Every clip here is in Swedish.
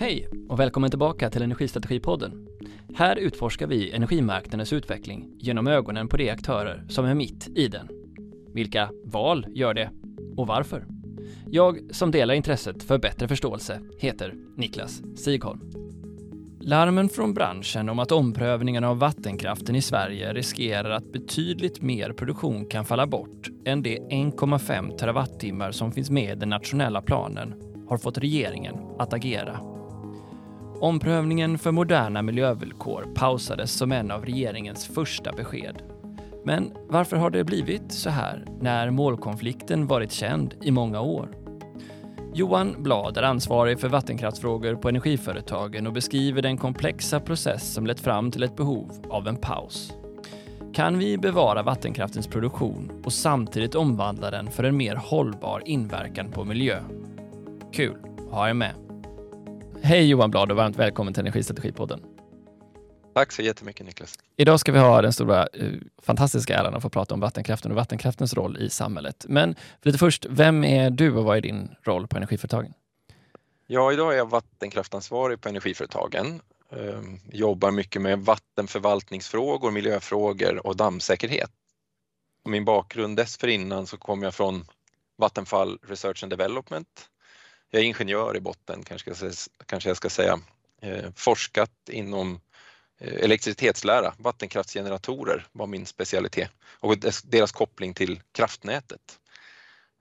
Hej och välkommen tillbaka till Energistrategipodden. Här utforskar vi energimarknadens utveckling genom ögonen på de aktörer som är mitt i den. Vilka val gör det och varför? Jag som delar intresset för bättre förståelse heter Niklas Sigholm. Larmen från branschen om att omprövningen av vattenkraften i Sverige riskerar att betydligt mer produktion kan falla bort än de 1,5 terawattimmar som finns med i den nationella planen har fått regeringen att agera. Omprövningen för moderna miljövillkor pausades som en av regeringens första besked. Men varför har det blivit så här när målkonflikten varit känd i många år? Johan Blad är ansvarig för vattenkraftsfrågor på Energiföretagen och beskriver den komplexa process som lett fram till ett behov av en paus. Kan vi bevara vattenkraftens produktion och samtidigt omvandla den för en mer hållbar inverkan på miljö? Kul att ha er med. Hej Johan Blad och varmt välkommen till Energistrategipodden. Tack så jättemycket Niklas. Idag ska vi ha den stora uh, fantastiska äran att få prata om vattenkraften och vattenkraftens roll i samhället. Men lite först, vem är du och vad är din roll på Energiföretagen? Ja, idag är jag vattenkraftansvarig på Energiföretagen. Uh, jobbar mycket med vattenförvaltningsfrågor, miljöfrågor och dammsäkerhet. Min bakgrund dessförinnan så kom jag från Vattenfall Research and Development jag är ingenjör i botten kanske, kanske jag ska säga. Eh, forskat inom eh, elektricitetslära, vattenkraftsgeneratorer var min specialitet och deras koppling till kraftnätet.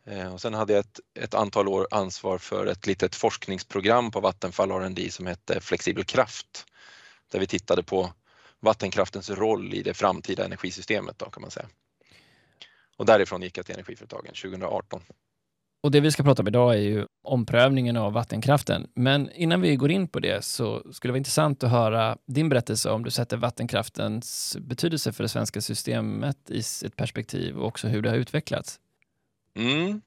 Eh, och sen hade jag ett, ett, antal år ansvar för ett litet forskningsprogram på Vattenfall R&D som hette Flexibel kraft där vi tittade på vattenkraftens roll i det framtida energisystemet då, kan man säga. Och därifrån gick jag till Energiföretagen 2018. Och det vi ska prata om idag är ju omprövningen av vattenkraften. Men innan vi går in på det så skulle det vara intressant att höra din berättelse om du sätter vattenkraftens betydelse för det svenska systemet i ett perspektiv och också hur det har utvecklats. Mm.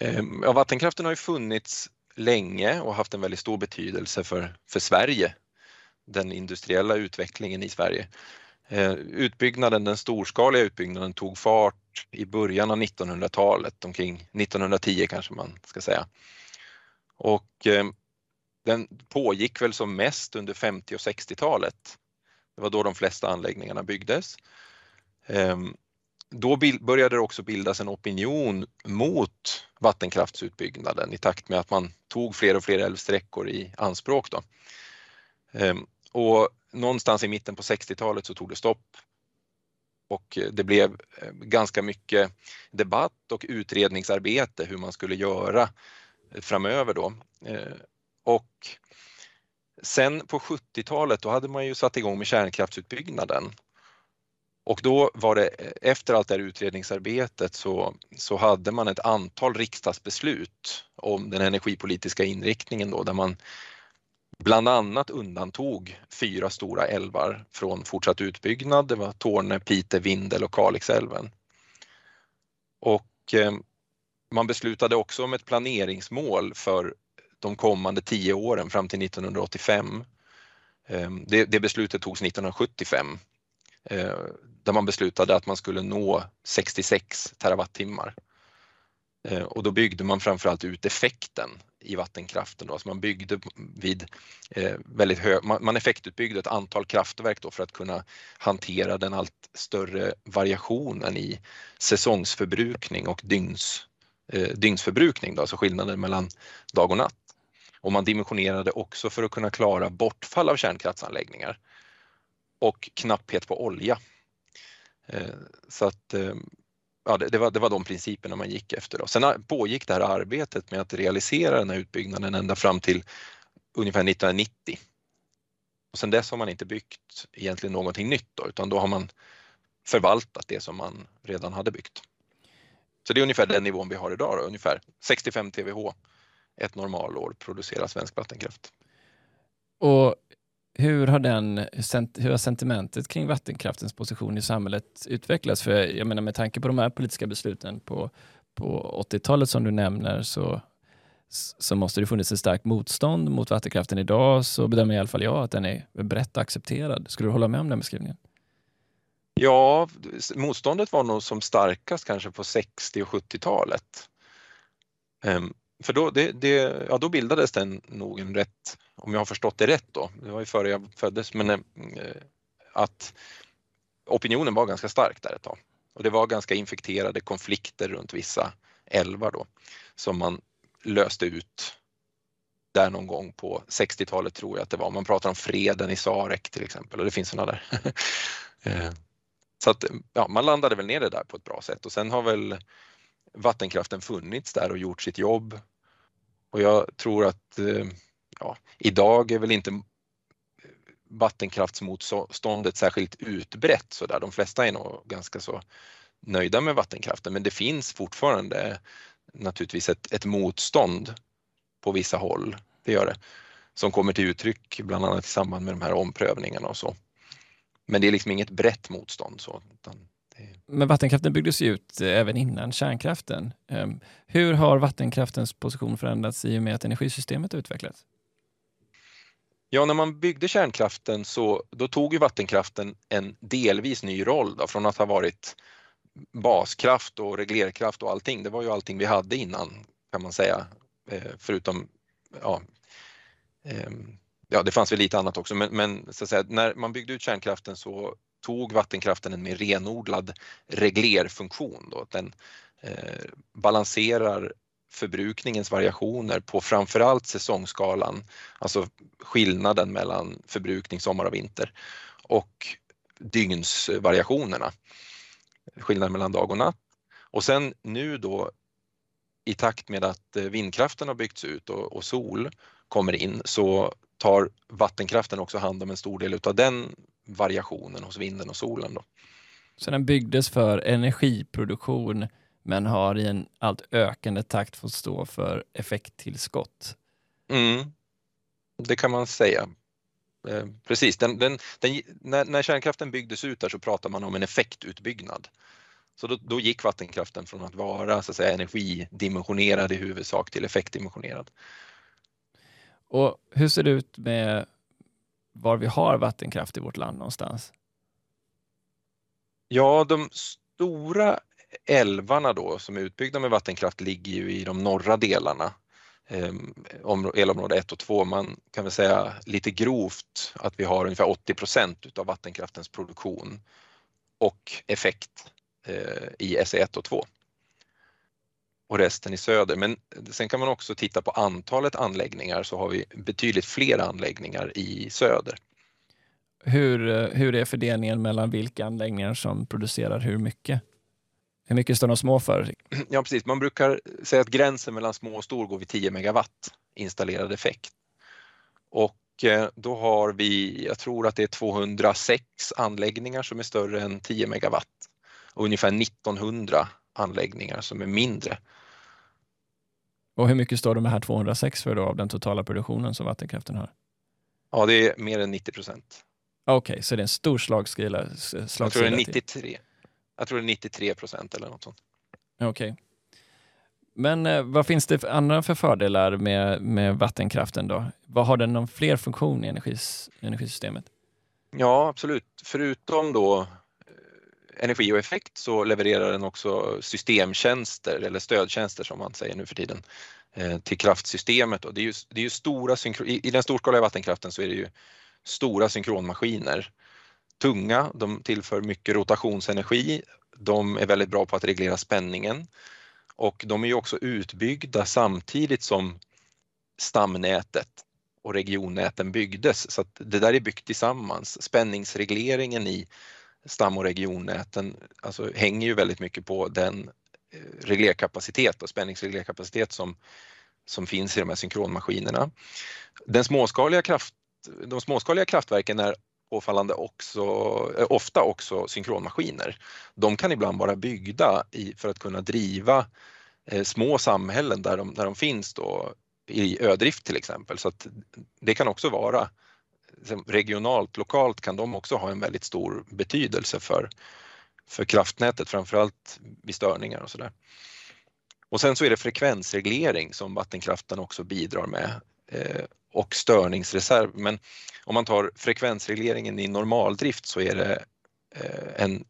Ehm, ja, vattenkraften har ju funnits länge och haft en väldigt stor betydelse för, för Sverige, den industriella utvecklingen i Sverige. Eh, utbyggnaden, den storskaliga utbyggnaden tog fart i början av 1900-talet, omkring 1910 kanske man ska säga. Och eh, den pågick väl som mest under 50 och 60-talet. Det var då de flesta anläggningarna byggdes. Ehm, då började det också bildas en opinion mot vattenkraftsutbyggnaden i takt med att man tog fler och fler älvsträckor i anspråk. Då. Ehm, och någonstans i mitten på 60-talet så tog det stopp och det blev eh, ganska mycket debatt och utredningsarbete hur man skulle göra eh, framöver då. Eh, och sen på 70-talet då hade man ju satt igång med kärnkraftsutbyggnaden. Och då var det, efter allt det här utredningsarbetet så, så hade man ett antal riksdagsbeslut om den energipolitiska inriktningen då där man bland annat undantog fyra stora älvar från fortsatt utbyggnad. Det var Torne, Pite, Vindel och Kalixälven. Och eh, man beslutade också om ett planeringsmål för de kommande tio åren fram till 1985. Eh, det, det beslutet togs 1975 eh, där man beslutade att man skulle nå 66 terawattimmar. Eh, och då byggde man framförallt ut effekten i vattenkraften. Då. Alltså man byggde vid eh, väldigt hög, man, man effektutbyggde ett antal kraftverk då för att kunna hantera den allt större variationen i säsongsförbrukning och dygns, eh, dygnsförbrukning, då, alltså skillnaden mellan dag och natt. Och man dimensionerade också för att kunna klara bortfall av kärnkraftsanläggningar och knapphet på olja. Eh, så att eh, ja, det, det, var, det var de principerna man gick efter. Då. Sen pågick det här arbetet med att realisera den här utbyggnaden ända fram till ungefär 1990. Och sen dess har man inte byggt egentligen någonting nytt då, utan då har man förvaltat det som man redan hade byggt. Så det är ungefär den nivån vi har idag, då, ungefär 65 TWh ett normalår producerar svensk vattenkraft. Och hur har, den, hur har sentimentet kring vattenkraftens position i samhället utvecklats? För jag menar med tanke på de här politiska besluten på, på 80-talet som du nämner så, så måste det funnits ett starkt motstånd mot vattenkraften. Idag så bedömer i alla fall jag att den är brett accepterad. Skulle du hålla med om den beskrivningen? Ja, motståndet var nog som starkast kanske på 60 och 70-talet. För då, det, det, ja, då bildades den nog en rätt, om jag har förstått det rätt då, det var ju före jag föddes, men eh, att opinionen var ganska stark där ett tag. Och det var ganska infekterade konflikter runt vissa älvar då som man löste ut där någon gång på 60-talet tror jag att det var. Man pratar om freden i Sarek till exempel och det finns sådana där. Eh, så att ja, man landade väl ner det där på ett bra sätt och sen har väl vattenkraften funnits där och gjort sitt jobb. Och jag tror att eh, ja, idag är väl inte eh, vattenkraftsmotståndet särskilt utbrett så där. De flesta är nog ganska så nöjda med vattenkraften men det finns fortfarande naturligtvis ett, ett motstånd på vissa håll. Det gör det. Som kommer till uttryck bland annat i samband med de här omprövningarna och så. Men det är liksom inget brett motstånd. Så, utan men vattenkraften byggdes ju ut eh, även innan kärnkraften. Ehm, hur har vattenkraftens position förändrats i och med att energisystemet utvecklats? Ja, när man byggde kärnkraften så då tog ju vattenkraften en delvis ny roll då, från att ha varit baskraft och reglerkraft och allting. Det var ju allting vi hade innan kan man säga, eh, förutom ja, ehm, ja, det fanns väl lite annat också, men, men så att säga, när man byggde ut kärnkraften så tog vattenkraften en mer renodlad reglerfunktion. Då, att den eh, balanserar förbrukningens variationer på framförallt säsongsskalan, alltså skillnaden mellan förbrukning sommar och vinter och dygnsvariationerna, skillnaden mellan dag och natt. Och sen nu då i takt med att eh, vindkraften har byggts ut och, och sol kommer in så tar vattenkraften också hand om en stor del av den variationen hos vinden och solen. Då. Så den byggdes för energiproduktion men har i en allt ökande takt fått stå för effekttillskott? Mm, det kan man säga. Eh, precis, den, den, den, när, när kärnkraften byggdes ut där så pratade man om en effektutbyggnad. Så då, då, gick vattenkraften från att vara så att säga, energidimensionerad i huvudsak till effektdimensionerad. Och hur ser det ut med var vi har vattenkraft i vårt land någonstans? Ja, de stora älvarna då som är utbyggda med vattenkraft ligger ju i de norra delarna. Ehm, elområde 1 och 2, man kan väl säga lite grovt att vi har ungefär 80 procent utav vattenkraftens produktion och effekt eh, i SE1 och 2 och resten i söder. Men sen kan man också titta på antalet anläggningar så har vi betydligt fler anläggningar i söder. Hur, eh, hur är fördelningen mellan vilka anläggningar som producerar hur mycket? Hur mycket står de små för? Ja precis, man brukar säga att gränsen mellan små och stor går vid 10 megawatt installerad effekt. Och eh, då har vi, jag tror att det är 206 anläggningar som är större än 10 megawatt och ungefär 1900 anläggningar som är mindre. Och hur mycket står de här 206 för då av den totala produktionen som vattenkraften har? Ja, det är mer än 90 procent. Okej, okay, så det är en stor slagsida? Jag tror det är 93. Jag tror det är 93 procent eller något sånt. Okej. Okay. Men eh, vad finns det för andra för fördelar med, med vattenkraften då? Vad har den någon fler funktion i energis, energisystemet? Ja, absolut. Förutom då energi och effekt så levererar den också systemtjänster eller stödtjänster som man säger nu för tiden eh, till kraftsystemet. Och det är ju, det är ju stora I den storskaliga vattenkraften så är det ju stora synkronmaskiner. Tunga, de tillför mycket rotationsenergi. De är väldigt bra på att reglera spänningen och de är ju också utbyggda samtidigt som stamnätet och regionnäten byggdes så att det där är byggt tillsammans. Spänningsregleringen i stam och regionnäten alltså, hänger ju väldigt mycket på den eh, reglerkapacitet och spänningsreglerkapacitet som, som finns i de här synkronmaskinerna. Den småskaliga kraft, de småskaliga kraftverken är påfallande också, eh, ofta också synkronmaskiner. De kan ibland vara byggda i, för att kunna driva eh, små samhällen där de, där de finns då, i ödrift till exempel. Så att det kan också vara Liksom, regionalt, lokalt kan de också ha en väldigt stor betydelse för, för kraftnätet, framförallt vid störningar och sådär. Och sen så är det frekvensreglering som vattenkraften också bidrar med eh, och störningsreserv. Men om man tar frekvensregleringen i normaldrift så är det eh, en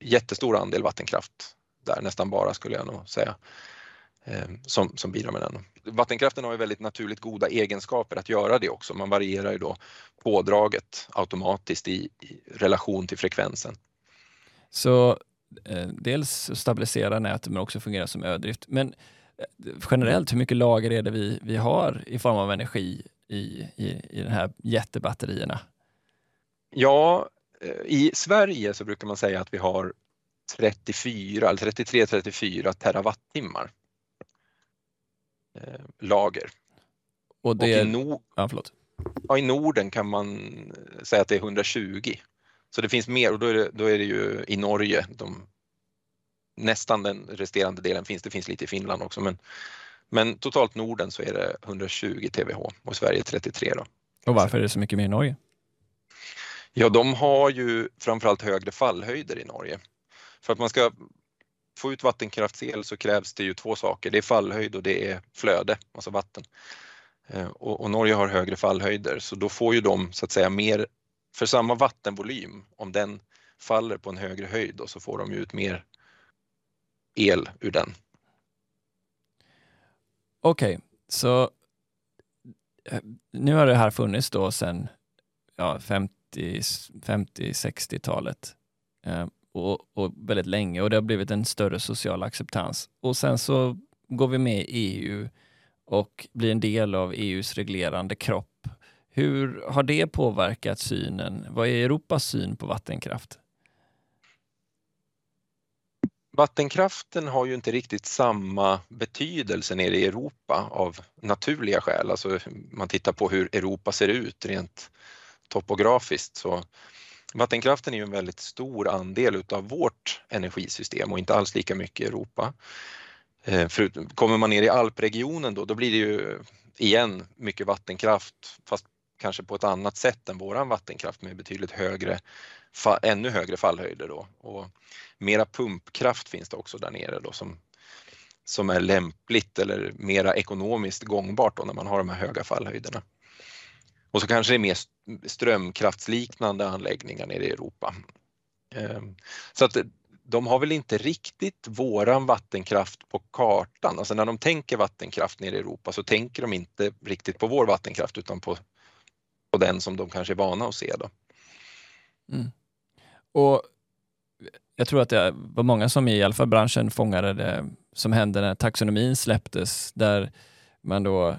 jättestor andel vattenkraft där, nästan bara skulle jag nog säga eh, som, som bidrar med den. Vattenkraften har ju väldigt naturligt goda egenskaper att göra det också. Man varierar ju då pådraget automatiskt i, i relation till frekvensen. Så eh, dels stabilisera nätet men också fungera som ödrift. Men eh, generellt, hur mycket lager är det vi, vi har i form av energi i, i, i de här jättebatterierna? Ja, eh, i Sverige så brukar man säga att vi har 34 eller 33-34 terawattimmar lager. Och, det... Och i, no ja, ja, i Norden kan man säga att det är 120. Så det finns mer och då är det, då är det ju i Norge de, nästan den resterande delen finns. Det finns lite i Finland också men, men totalt Norden så är det 120 TWh och Sverige 33 då. Och varför är det så mycket mer i Norge? Ja, de har ju framförallt högre fallhöjder i Norge. För att man ska få ut vattenkraftsel så krävs det ju två saker. Det är fallhöjd och det är flöde, alltså vatten. Eh, och, och, Norge har högre fallhöjder så då får ju de så att säga mer, för samma vattenvolym, om den faller på en högre höjd då, så får de ut mer el ur den. Okej, okay, så eh, nu har det här funnits då sedan ja, 50-60-talet och, och, väldigt länge och det har blivit en större social acceptans. Och sen så går vi med i EU och blir en del av EUs reglerande kropp. Hur har det påverkat synen? Vad är Europas syn på vattenkraft? Vattenkraften har ju inte riktigt samma betydelse nere i Europa av naturliga skäl. Alltså man tittar på hur Europa ser ut rent topografiskt så vattenkraften är ju en väldigt stor andel utav vårt energisystem och inte alls lika mycket i Europa. Eh, kommer man ner i alpregionen då, då blir det ju igen mycket vattenkraft fast kanske på ett annat sätt än våran vattenkraft med betydligt högre, ännu högre fallhöjder då. Och mera pumpkraft finns det också där nere då som, som är lämpligt eller mera ekonomiskt gångbart då när man har de här höga fallhöjderna. Och så kanske det är mer strömkraftsliknande anläggningar nere i Europa. Ehm, så att eh, de har väl inte riktigt våran vattenkraft på kartan. Alltså när de tänker vattenkraft nere i Europa så tänker de inte riktigt på vår vattenkraft utan på, på den som de kanske är vana att se. Då. Mm. Och eh, jag tror att det var många som i alla fall branschen fångade det som hände när taxonomin släpptes där man då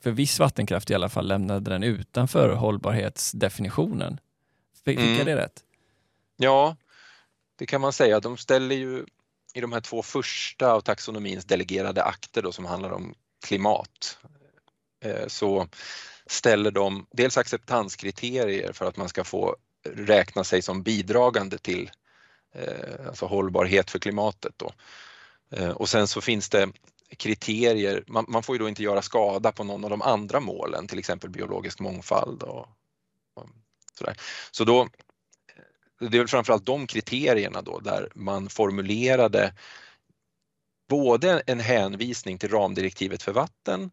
för viss vattenkraft i alla fall lämnade den utanför hållbarhetsdefinitionen. Fick mm. jag det rätt? Ja, det kan man säga. De ställer ju i de här två första av taxonomins delegerade akter då, som handlar om klimat eh, så ställer de dels acceptanskriterier för att man ska få räkna sig som bidragande till eh, alltså hållbarhet för klimatet. Då. Eh, och sen så finns det kriterier, man, man, får ju då inte göra skada på någon av de andra målen, till exempel biologisk mångfald och, och sådär. Så då det är väl framförallt de kriterierna då där man formulerade både en hänvisning till ramdirektivet för vatten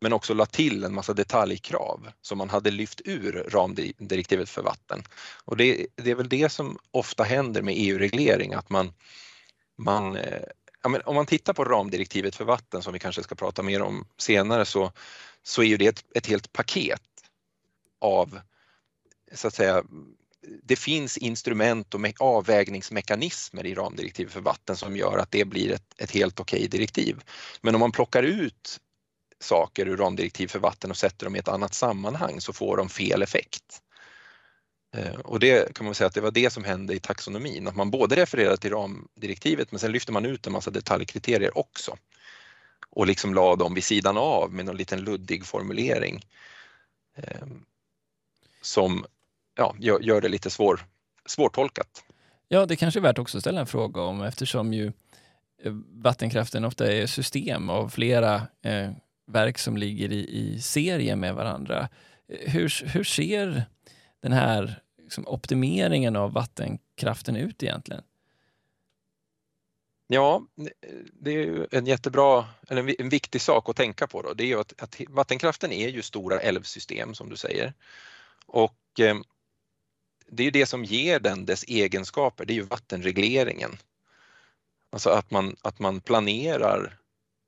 men också la till en massa detaljkrav som man hade lyft ur ramdirektivet för vatten. Och det, det är väl det som ofta händer med EU-reglering att man, man eh, ja, om man tittar på ramdirektivet för vatten som vi kanske ska prata mer om senare så, så är ju det ett, ett helt paket av så att säga det finns instrument och avvägningsmekanismer i ramdirektivet för vatten som gör att det blir ett, ett helt okej okay direktiv. Men om man plockar ut saker ur ramdirektiv för vatten och sätter dem i ett annat sammanhang så får de fel effekt. Eh, och det kan man säga att det var det som hände i taxonomin, att man både refererade till ramdirektivet men sen lyfte man ut en massa detaljkriterier också och liksom la dem vid sidan av med någon liten luddig formulering eh, som ja, gör, gör det lite svår, svårtolkat. Ja, det kanske är värt också att ställa en fråga om eftersom ju eh, vattenkraften ofta är system av flera eh, verk som ligger i, i serie med varandra. Eh, hur, hur ser den här liksom, optimeringen av vattenkraften ut egentligen? Ja, det är ju en jättebra, eller en viktig sak att tänka på då. Det är ju att, att vattenkraften är ju stora älvsystem som du säger. Och eh, det är ju det som ger den dess egenskaper, det är ju vattenregleringen. Alltså att man, att man planerar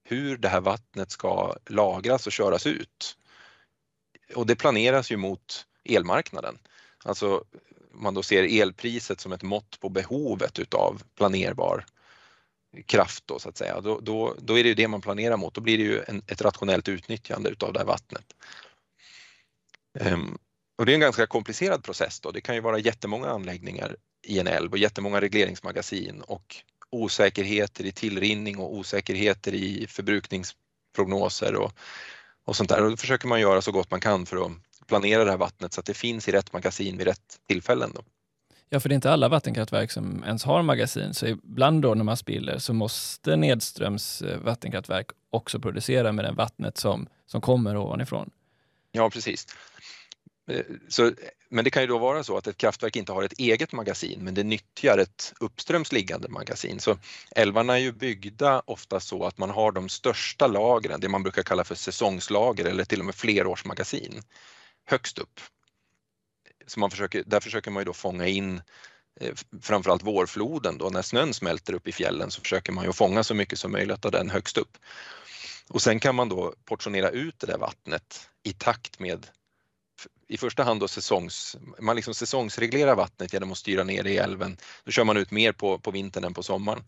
hur det här vattnet ska lagras och köras ut. Och det planeras ju mot elmarknaden. Alltså man då ser elpriset som ett mått på behovet utav planerbar kraft då så att säga, då, då, då är det ju det man planerar mot. Då blir det ju en, ett rationellt utnyttjande utav det här vattnet. Um, och det är en ganska komplicerad process då. Det kan ju vara jättemånga anläggningar i en älv och jättemånga regleringsmagasin och osäkerheter i tillrinning och osäkerheter i förbrukningsprognoser och, och sånt där. Och då försöker man göra så gott man kan för att planera det här vattnet så att det finns i rätt magasin vid rätt tillfällen. Då. Ja, för det är inte alla vattenkraftverk som ens har magasin, så ibland då när man spiller så måste nedströms eh, vattenkraftverk också producera med det vattnet som, som kommer ovanifrån. Ja, precis. Eh, så, men det kan ju då vara så att ett kraftverk inte har ett eget magasin men det nyttjar ett uppströms liggande magasin. Så älvarna är ju byggda ofta så att man har de största lagren, det man brukar kalla för säsongslager eller till och med flerårsmagasin, högst upp. Så man försöker, där försöker man ju då fånga in eh, framförallt vårfloden då när snön smälter upp i fjällen så försöker man ju fånga så mycket som möjligt av den högst upp. Och sen kan man då portionera ut det där vattnet i takt med i första hand då säsongs, man liksom säsongsreglerar vattnet genom att styra ner det i älven. Då kör man ut mer på, på vintern än på sommaren.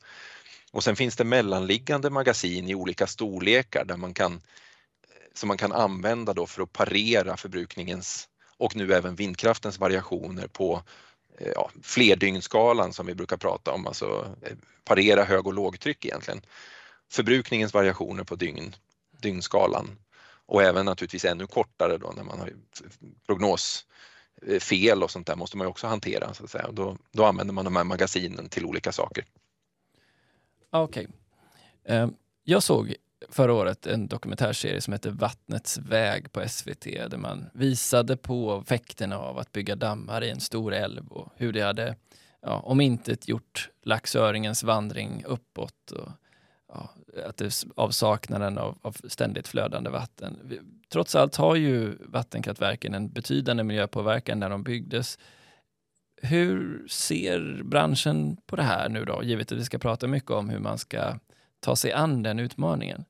Och sen finns det mellanliggande magasin i olika storlekar där man kan, som man kan använda då för att parera förbrukningens och nu även vindkraftens variationer på eh, ja, flerdygnsskalan som vi brukar prata om, alltså eh, parera hög och lågtryck egentligen. Förbrukningens variationer på dygn, dygnskalan och även naturligtvis ännu kortare då när man har prognosfel eh, och sånt där måste man också hantera så att säga. Då, då använder man de här magasinen till olika saker. Okej. Okay. Jag såg förra året en dokumentärserie som heter Vattnets väg på SVT där man visade på effekterna av att bygga dammar i en stor älv och hur det hade ja, om inte gjort laxöringens vandring uppåt och ja, att det avsaknaden av, av ständigt flödande vatten. Trots allt har ju vattenkraftverken en betydande miljöpåverkan när de byggdes. Hur ser branschen på det här nu då, givet att vi ska prata mycket om hur man ska ta sig an den utmaningen?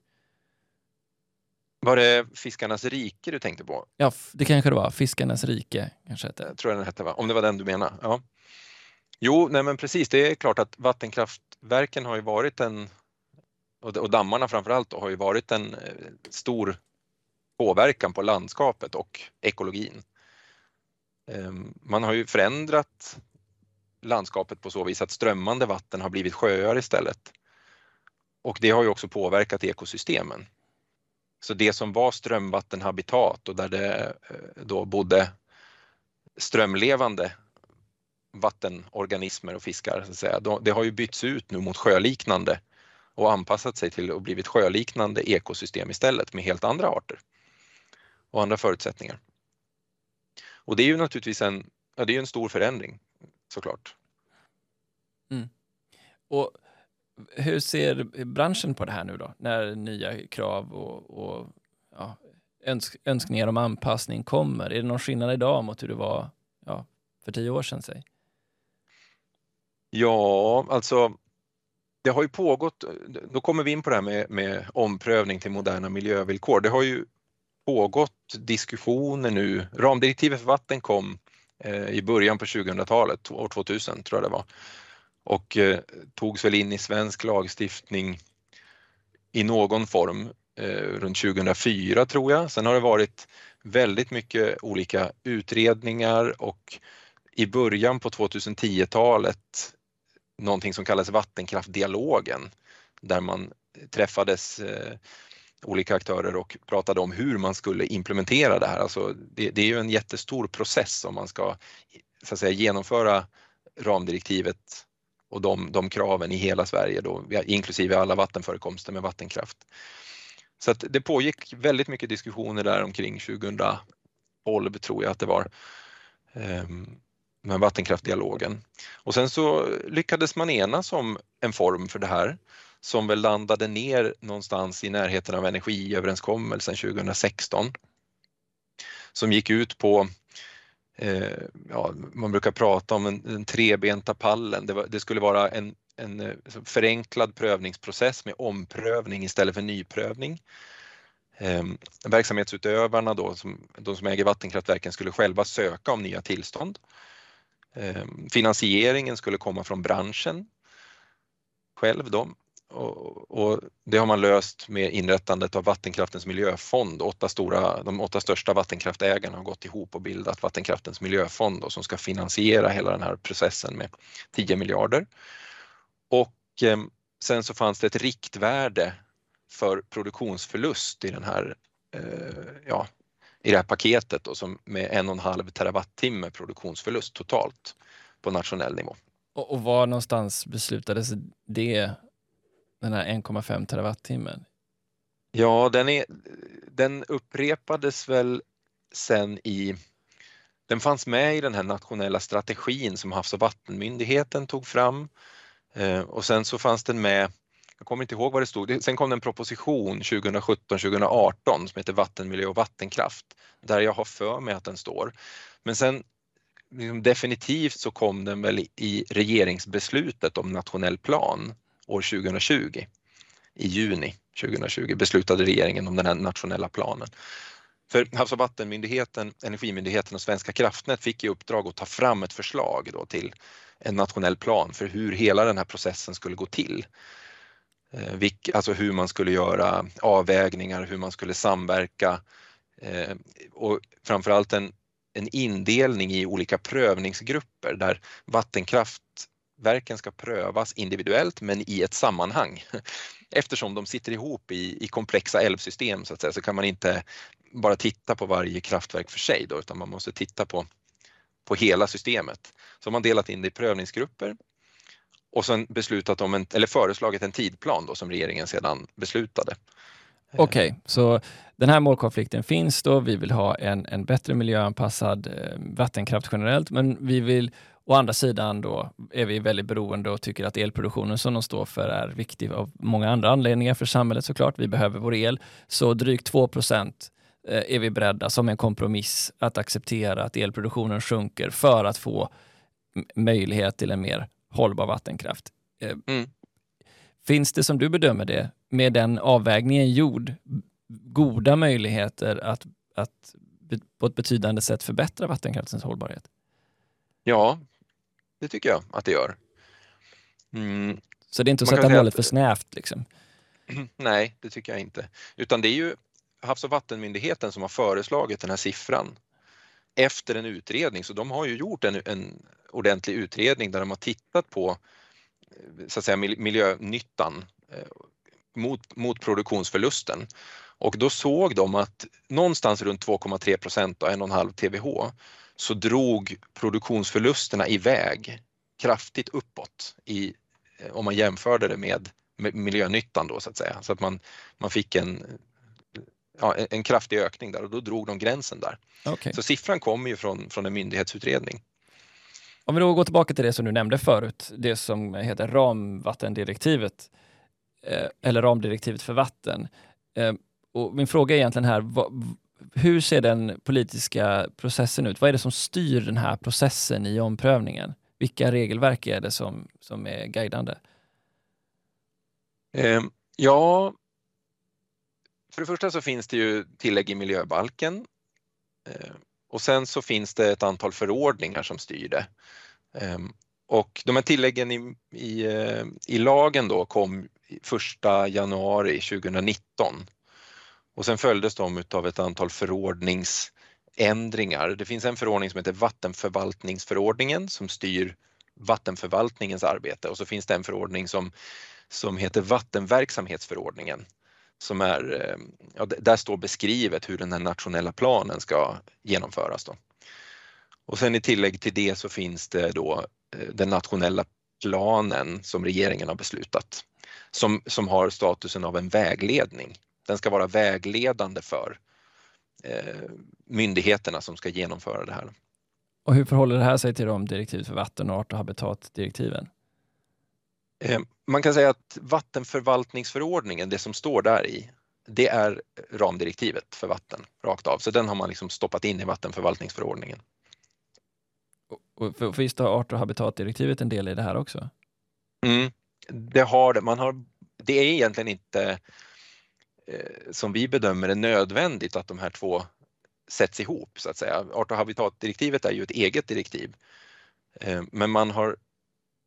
Var det Fiskarnas rike du tänkte på? Ja, det kanske det var. Fiskarnas rike kanske hette. Jag tror jag den hette, va? om det var den du menar. Ja. Jo, nej men precis, det är klart att vattenkraftverken har ju varit en och dammarna framförallt har ju varit en eh, stor påverkan på landskapet och ekologin. Ehm, man har ju förändrat landskapet på så vis att strömmande vatten har blivit sjöar istället. Och det har ju också påverkat ekosystemen. Så det som var strömvattenhabitat och där det eh, då bodde strömlevande vattenorganismer och fiskar, så att säga, det har ju bytts ut nu mot sjöliknande och anpassat sig till och blivit sjöliknande ekosystem istället med helt andra arter och andra förutsättningar. Och det är ju naturligtvis en, ja, det är en stor förändring såklart. Mm. Och hur ser branschen på det här nu då, när nya krav och, och ja, önsk, önskningar om anpassning kommer? Är det någon skillnad idag mot hur det var ja, för tio år sedan? Säg? Ja, alltså det har ju pågått, då kommer vi in på det här med, med omprövning till moderna miljövillkor. Det har ju pågått diskussioner nu, ramdirektivet för vatten kom eh, i början på 2000-talet, år 2000 tror jag det var, och eh, togs väl in i svensk lagstiftning i någon form eh, runt 2004 tror jag. Sen har det varit väldigt mycket olika utredningar och i början på 2010-talet någonting som kallas vattenkraftdialogen där man träffades eh, olika aktörer och pratade om hur man skulle implementera det här. Alltså det, det är ju en jättestor process om man ska så att säga, genomföra ramdirektivet och de, de kraven i hela Sverige då, inklusive alla vattenförekomster med vattenkraft. Så att det pågick väldigt mycket diskussioner där omkring 2012 tror jag att det var. Ehm, med vattenkraftdialogen. Och sen så lyckades man enas om en form för det här som väl landade ner någonstans i närheten av energiöverenskommelsen 2016. Som gick ut på, Eh, ja, man brukar prata om den trebenta pallen, det, var, det, skulle vara en en eh, förenklad prövningsprocess med omprövning istället för nyprövning. Ehm, verksamhetsutövarna då, som, de som äger vattenkraftverken skulle själva söka om nya tillstånd. Ehm, finansieringen skulle komma från branschen själv då. Och, och, det har man löst med inrättandet av Vattenkraftens miljöfond. Åtta stora, de åtta största vattenkraftägarna har gått ihop och bildat Vattenkraftens miljöfond då, som ska finansiera hela den här processen med 10 miljarder. Och eh, sen så fanns det ett riktvärde för produktionsförlust i den här, eh, ja, i det här paketet då, som med en och en halv terawattimme produktionsförlust totalt på nationell nivå. Och, och var någonstans beslutades det, den här 1,5 terawattimmen? Ja, den, är, den upprepades väl sen i den fanns med i den här nationella strategin som Havs och vattenmyndigheten tog fram eh, och sen så fanns den med jag kommer inte ihåg vad det stod. Sen kom det en proposition 2017-2018 som heter Vattenmiljö och vattenkraft där jag har för mig att den står. Men sen liksom definitivt så kom den väl i regeringsbeslutet om nationell plan år 2020. I juni 2020 beslutade regeringen om den här nationella planen. För Havs och vattenmyndigheten, Energimyndigheten och Svenska kraftnät fick i uppdrag att ta fram ett förslag då till en nationell plan för hur hela den här processen skulle gå till. Eh, alltså hur man skulle göra avvägningar, hur man skulle samverka eh, och framförallt en, en indelning i olika prövningsgrupper där vattenkraft vattenkraftverken ska prövas individuellt men i ett sammanhang. Eftersom de sitter ihop i, i komplexa älvsystem så, att säga, så kan man inte bara titta på varje kraftverk för sig då, utan man måste titta på, på hela systemet. Så man delat in det i prövningsgrupper och sen beslutat om en, eller föreslagit en tidplan då som regeringen sedan beslutade. Okej, okay, så den här målkonflikten finns då. Vi vill ha en, en bättre miljöanpassad eh, vattenkraft generellt, men vi vill å andra sidan då är vi väldigt beroende och tycker att elproduktionen som de står för är viktig av många andra anledningar för samhället såklart. Vi behöver vår el. Så drygt 2 procent eh, är vi beredda som en kompromiss att acceptera att elproduktionen sjunker för att få möjlighet till en mer hållbar vattenkraft. Eh, mm. Finns det som du bedömer det, med den avvägningen gjord, goda möjligheter att, att på ett betydande sätt förbättra vattenkraftens hållbarhet? Ja, det tycker jag att det gör. Mm. Så det är inte att sätta målet att... för snävt? Liksom. Nej, det tycker jag inte. Utan det är ju Havs och vattenmyndigheten som har föreslagit den här siffran efter en utredning, så de har ju gjort en, en ordentlig utredning där de har tittat på så att säga, miljönyttan eh, mot, mot produktionsförlusten. Och då såg de att någonstans runt 2,3 procent, 1,5 TWh, så drog produktionsförlusterna iväg kraftigt uppåt i, eh, om man jämförde det med, miljönyttan då så att säga. Så att man, man fick en, ja, en kraftig ökning där och då drog de gränsen där. Okay. Så siffran kommer ju från, från en myndighetsutredning. Om vi då går tillbaka till det som du nämnde förut, det som heter ramvattendirektivet, eh, eller ramdirektivet för vatten. Eh, och min fråga är egentligen här, hur ser den politiska processen ut? Vad är det som styr den här processen i omprövningen? Vilka regelverk är det som, som är guidande? Eh, ja, för det första så finns det ju tillägg i miljöbalken ehm, och sen så finns det ett antal förordningar som styr det. Eh, och de här tilläggen i, i, eh, i lagen då kom 1 januari 2019 och sen följdes de av ett antal förordningsändringar. Det finns en förordning som heter vattenförvaltningsförordningen som styr vattenförvaltningens arbete och så finns det en förordning som, som heter vattenverksamhetsförordningen som är, eh, ja, där står beskrivet hur den här nationella planen ska genomföras. Då. Och sen i tillägg till det så finns det då eh, den nationella planen som regeringen har beslutat som, som har statusen av en vägledning. Den ska vara vägledande för eh, myndigheterna som ska genomföra det här. Och hur förhåller det här sig till de direktiv för vatten och art och habitatdirektiven? Eh, man kan säga att vattenförvaltningsförordningen, det som står där i, det är ramdirektivet för vatten rakt av. Så den har man liksom stoppat in i vattenförvaltningsförordningen. Och för, visst har art och habitatdirektivet en del i det här också? Mm, det har det. Man har, det är egentligen inte som vi bedömer det nödvändigt att de här två sätts ihop så att säga. Art och habitatdirektivet är ju ett eget direktiv. Eh, men man har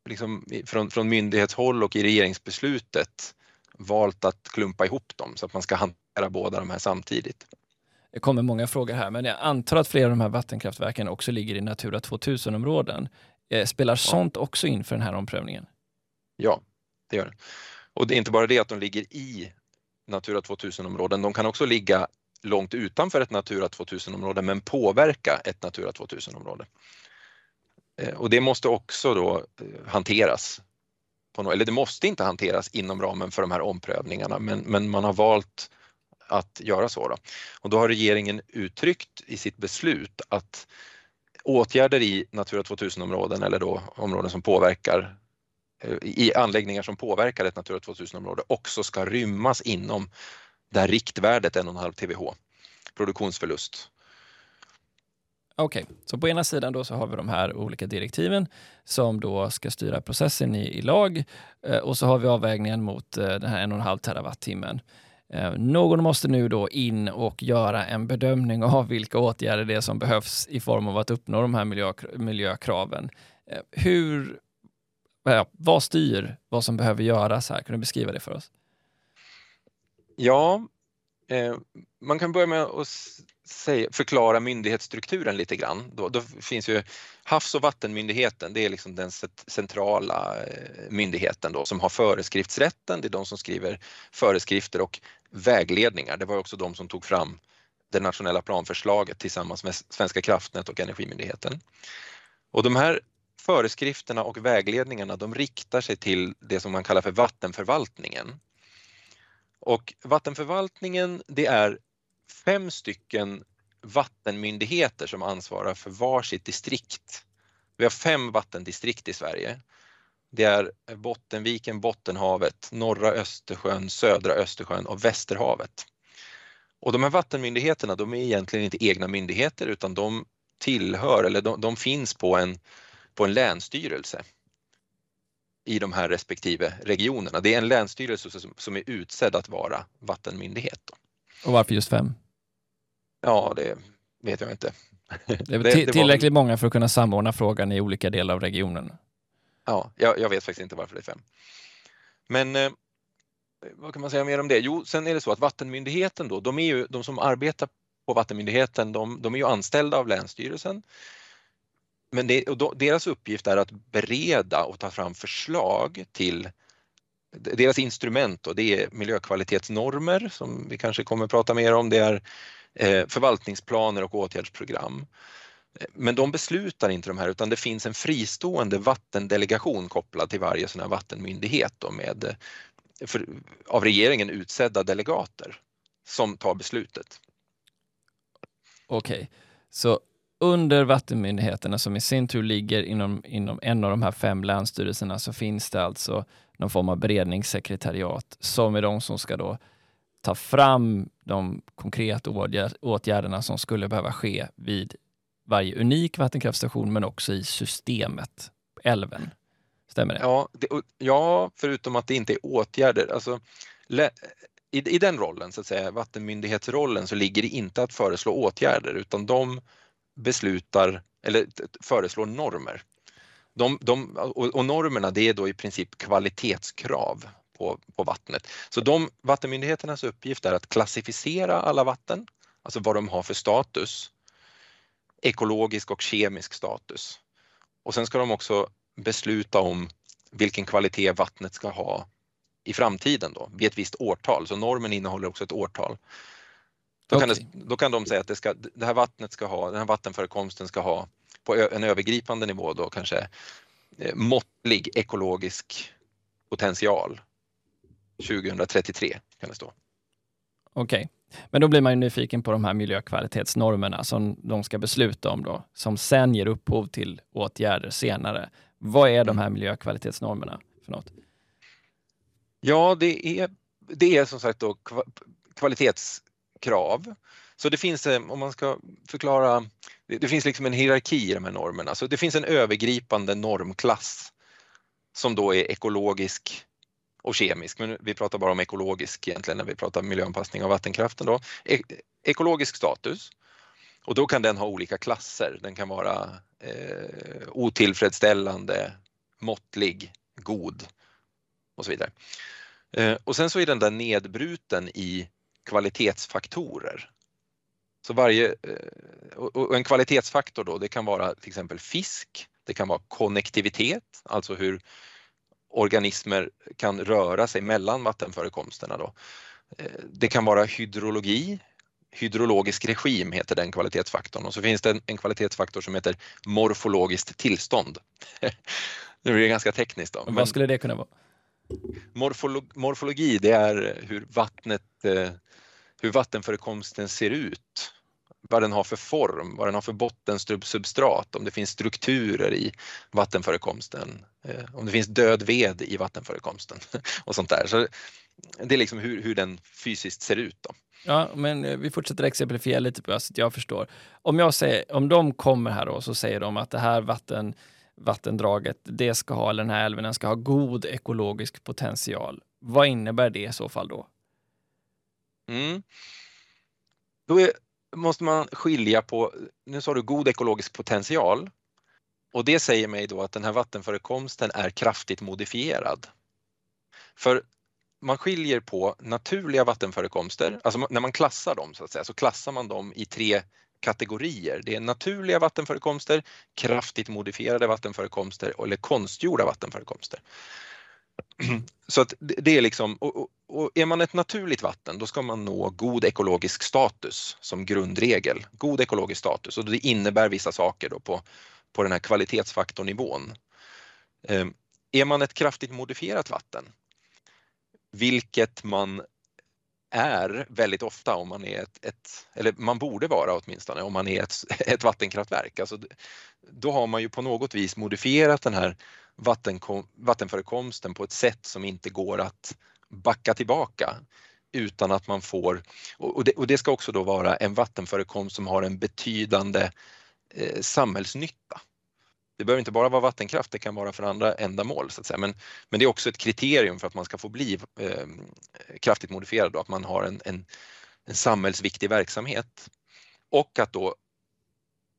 liksom från, från myndighetshåll och i regeringsbeslutet valt att klumpa ihop dem så att man ska hantera båda de här samtidigt. Det kommer många frågor här, men jag antar att flera av de här vattenkraftverken också ligger i Natura 2000-områden. Eh, spelar sånt också in för den här omprövningen? Ja, det gör det. Och det är inte bara det att de ligger i Natura 2000-områden, de kan också ligga långt utanför ett Natura 2000-område men påverka ett Natura 2000-område. Eh, och det måste också då eh, hanteras. På, eller det måste inte hanteras inom ramen för de här omprövningarna men, men man har valt att göra så. Då. Och då har regeringen uttryckt i sitt beslut att åtgärder i Natura 2000-områden eller då områden som påverkar i anläggningar som påverkar ett Natura 2000-område också ska rymmas inom det här riktvärdet 1,5 TWh produktionsförlust. Okej, okay. så på ena sidan då så har vi de här olika direktiven som då ska styra processen i, i lag eh, och så har vi avvägningen mot eh, den här 1,5 terawattimmen. Eh, någon måste nu då in och göra en bedömning av vilka åtgärder det är som behövs i form av att uppnå de här miljö, miljökraven. Hur ja, vad styr vad som behöver göras här? Kan du beskriva det för oss? Ja, eh, man kan börja med att säga, förklara myndighetsstrukturen lite grann. Då, då, finns ju Havs och vattenmyndigheten, det är liksom den centrala eh, myndigheten då, som har föreskriftsrätten. Det är de som skriver föreskrifter och vägledningar. Det var också de som tog fram det nationella planförslaget tillsammans med Svenska kraftnät och Energimyndigheten. Och de här föreskrifterna och vägledningarna de riktar sig till det som man kallar för vattenförvaltningen. Och vattenförvaltningen det är fem stycken vattenmyndigheter som ansvarar för varsitt distrikt. Vi har fem vattendistrikt i Sverige. Det är Bottenviken, Bottenhavet, norra Östersjön, södra Östersjön och Västerhavet. Och de här vattenmyndigheterna de är egentligen inte egna myndigheter utan de tillhör eller de, de finns på en, på en länsstyrelse i de här respektive regionerna. Det är en länsstyrelse som, som är utsedd att vara vattenmyndighet. Då. Och varför just fem? Ja, det vet jag inte. Det är det, det tillräckligt var... många för att kunna samordna frågan i olika delar av regionen. Ja, jag, jag vet faktiskt inte varför det är fem. Men eh, vad kan man säga mer om det? Jo, sen är det så att Vattenmyndigheten då, de är ju de som arbetar på Vattenmyndigheten, de, de är ju anställda av Länsstyrelsen. Men det, då, deras uppgift är att bereda och ta fram förslag till deras instrument och det är miljökvalitetsnormer som vi kanske kommer att prata mer om. Det är eh, förvaltningsplaner och åtgärdsprogram. Eh, men de beslutar inte de här utan det finns en fristående vattendelegation kopplad till varje sån här vattenmyndighet då med eh, för, av regeringen utsedda delegater som tar beslutet. Okej, okay. så under vattenmyndigheterna som i sin tur ligger inom, inom en av de här fem länsstyrelserna så finns det alltså någon form av beredningssekretariat som är de som ska då ta fram de konkreta åtgärderna som skulle behöva ske vid varje unik vattenkraftstation men också i systemet, älven. Stämmer det? Ja, det, ja förutom att det inte är åtgärder. Alltså, i, I den rollen, så att säga, vattenmyndighetsrollen, så ligger det inte att föreslå åtgärder utan de beslutar eller föreslår normer. De, de, och, och normerna det är då i princip kvalitetskrav på, på vattnet. Så de vattenmyndigheternas uppgift är att klassificera alla vatten, alltså vad de har för status ekologisk och kemisk status. Och sen ska de också besluta om vilken kvalitet vattnet ska ha i framtiden då, vid ett visst årtal. Så normen innehåller också ett årtal. Då, okay. kan, det, då kan de säga att det, ska, det här vattnet ska ha, den här vattenförekomsten ska ha på en övergripande nivå då kanske eh, måttlig ekologisk potential 2033 kan det stå. Okej, okay. men då blir man ju nyfiken på de här miljökvalitetsnormerna som de ska besluta om då, som sen ger upphov till åtgärder senare. Vad är de här miljökvalitetsnormerna för något? Ja, det är, det är som sagt då krav. Så det finns, eh, om man ska förklara, det, det finns liksom en hierarki i de här normerna. Så det finns en övergripande normklass som då är ekologisk, och kemisk, men vi pratar bara om ekologisk egentligen när vi pratar miljöanpassning av vattenkraften. Då. E ekologisk status och då kan den ha olika klasser. Den kan vara eh, otillfredsställande, måttlig, god och så vidare. Eh, och sen så är den där nedbruten i kvalitetsfaktorer. Så varje, eh, och en kvalitetsfaktor då, det kan vara till exempel fisk, det kan vara konnektivitet, alltså hur organismer kan röra sig mellan vattenförekomsterna. Då. Eh, det kan vara hydrologi, hydrologisk regim heter den kvalitetsfaktorn och så finns det en, kvalitetsfaktor som heter morfologiskt tillstånd. det blir ganska tekniskt. Då. Vad skulle det kunna vara? Morfolog, morfologi det är hur vattnet, eh, hur vattenförekomsten ser ut vad den har för form, vad den har för bottensubstrat, om det finns strukturer i vattenförekomsten, eh, om det finns död ved i vattenförekomsten och sånt där. Så det är liksom hur, hur den fysiskt ser ut. Då. Ja, men eh, vi fortsätter exemplifiera lite på så att jag förstår. Om, jag säger, om de kommer här och så säger de att det här vatten, vattendraget, det ska ha, eller den här älven, den ska ha god ekologisk potential. Vad innebär det i så fall då? Mm. Då är, måste man skilja på, nu sa du god ekologisk potential och det säger mig då att den här vattenförekomsten är kraftigt modifierad. För man skiljer på naturliga vattenförekomster, alltså när man klassar dem så att säga, så klassar man dem i tre kategorier. Det är naturliga vattenförekomster, kraftigt modifierade vattenförekomster eller konstgjorda vattenförekomster. Så att det är liksom, och, och är man ett naturligt vatten då ska man nå god ekologisk status som grundregel. God ekologisk status och det innebär vissa saker då på, på den här kvalitetsfaktornivån. Ehm, är man ett kraftigt modifierat vatten, vilket man är väldigt ofta om man är ett, ett, eller man borde vara åtminstone om man är ett, ett vattenkraftverk. Alltså, då har man ju på något vis modifierat den här vattenkom, vattenförekomsten på ett sätt som inte går att backa tillbaka utan att man får, och det, och det ska också då vara en vattenförekomst som har en betydande eh, samhällsnytta. Det behöver inte bara vara vattenkraft, det kan vara för andra ändamål så att säga. Men, men det är också ett kriterium för att man ska få bli eh, kraftigt modifierad då, att man har en, en, en samhällsviktig verksamhet. Och att då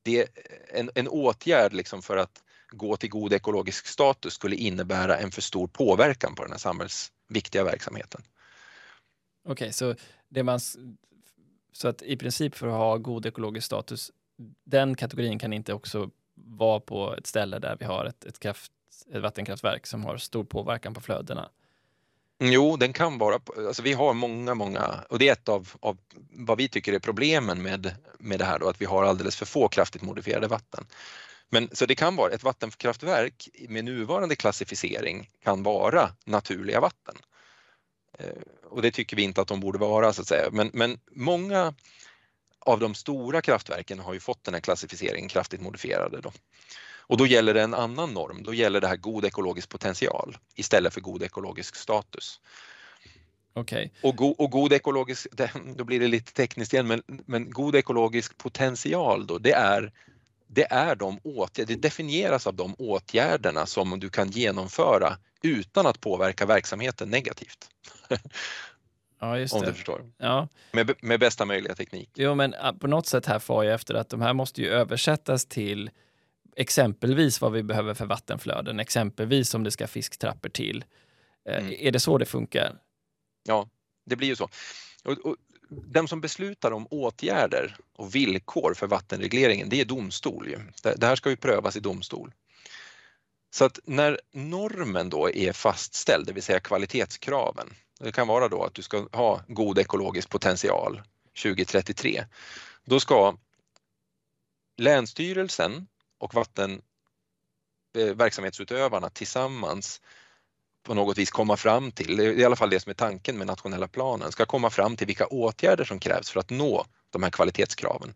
det, en, en åtgärd liksom för att gå till god ekologisk status skulle innebära en för stor påverkan på den här samhällsviktiga verksamheten. Okej, okay, så det man så att i princip för att ha god ekologisk status, den kategorin kan inte också vara på ett ställe där vi har ett, ett, kraft, ett vattenkraftverk som har stor påverkan på flödena? Jo, den kan vara, alltså vi har många, många, och det är ett av, av vad vi tycker är problemen med, med det här då, att vi har alldeles för få kraftigt modifierade vatten. Men så det kan vara ett vattenkraftverk med nuvarande klassificering kan vara naturliga vatten. Eh, och det tycker vi inte att de borde vara så att säga. Men, men många av de stora kraftverken har ju fått den här klassificeringen kraftigt modifierade. Då. Och då gäller det en annan norm, då gäller det här god ekologisk potential istället för god ekologisk status. Okay. Och, go, och god ekologisk, då blir det lite tekniskt igen, men, men god ekologisk potential då, det är det är de åtgärder, det definieras av de åtgärderna som du kan genomföra utan att påverka verksamheten negativt. Ja, just Om det. du förstår. Ja. Med, med bästa möjliga teknik. Jo, men ah, på något sätt här får jag efter att de här måste ju översättas till exempelvis vad vi behöver för vattenflöden, exempelvis om det ska fisktrappor till. Eh, mm. Är det så det funkar? Ja, det blir ju så. Och, och, den som beslutar om åtgärder och villkor för vattenregleringen, det är domstol. Ju. Det här ska ju prövas i domstol. Så att när normen då är fastställd, det vill säga kvalitetskraven, det kan vara då att du ska ha god ekologisk potential 2033, då ska Länsstyrelsen och vatten, eh, verksamhetsutövarna tillsammans på något vis komma fram till, det är i alla fall det som är tanken med nationella planen, ska komma fram till vilka åtgärder som krävs för att nå de här kvalitetskraven.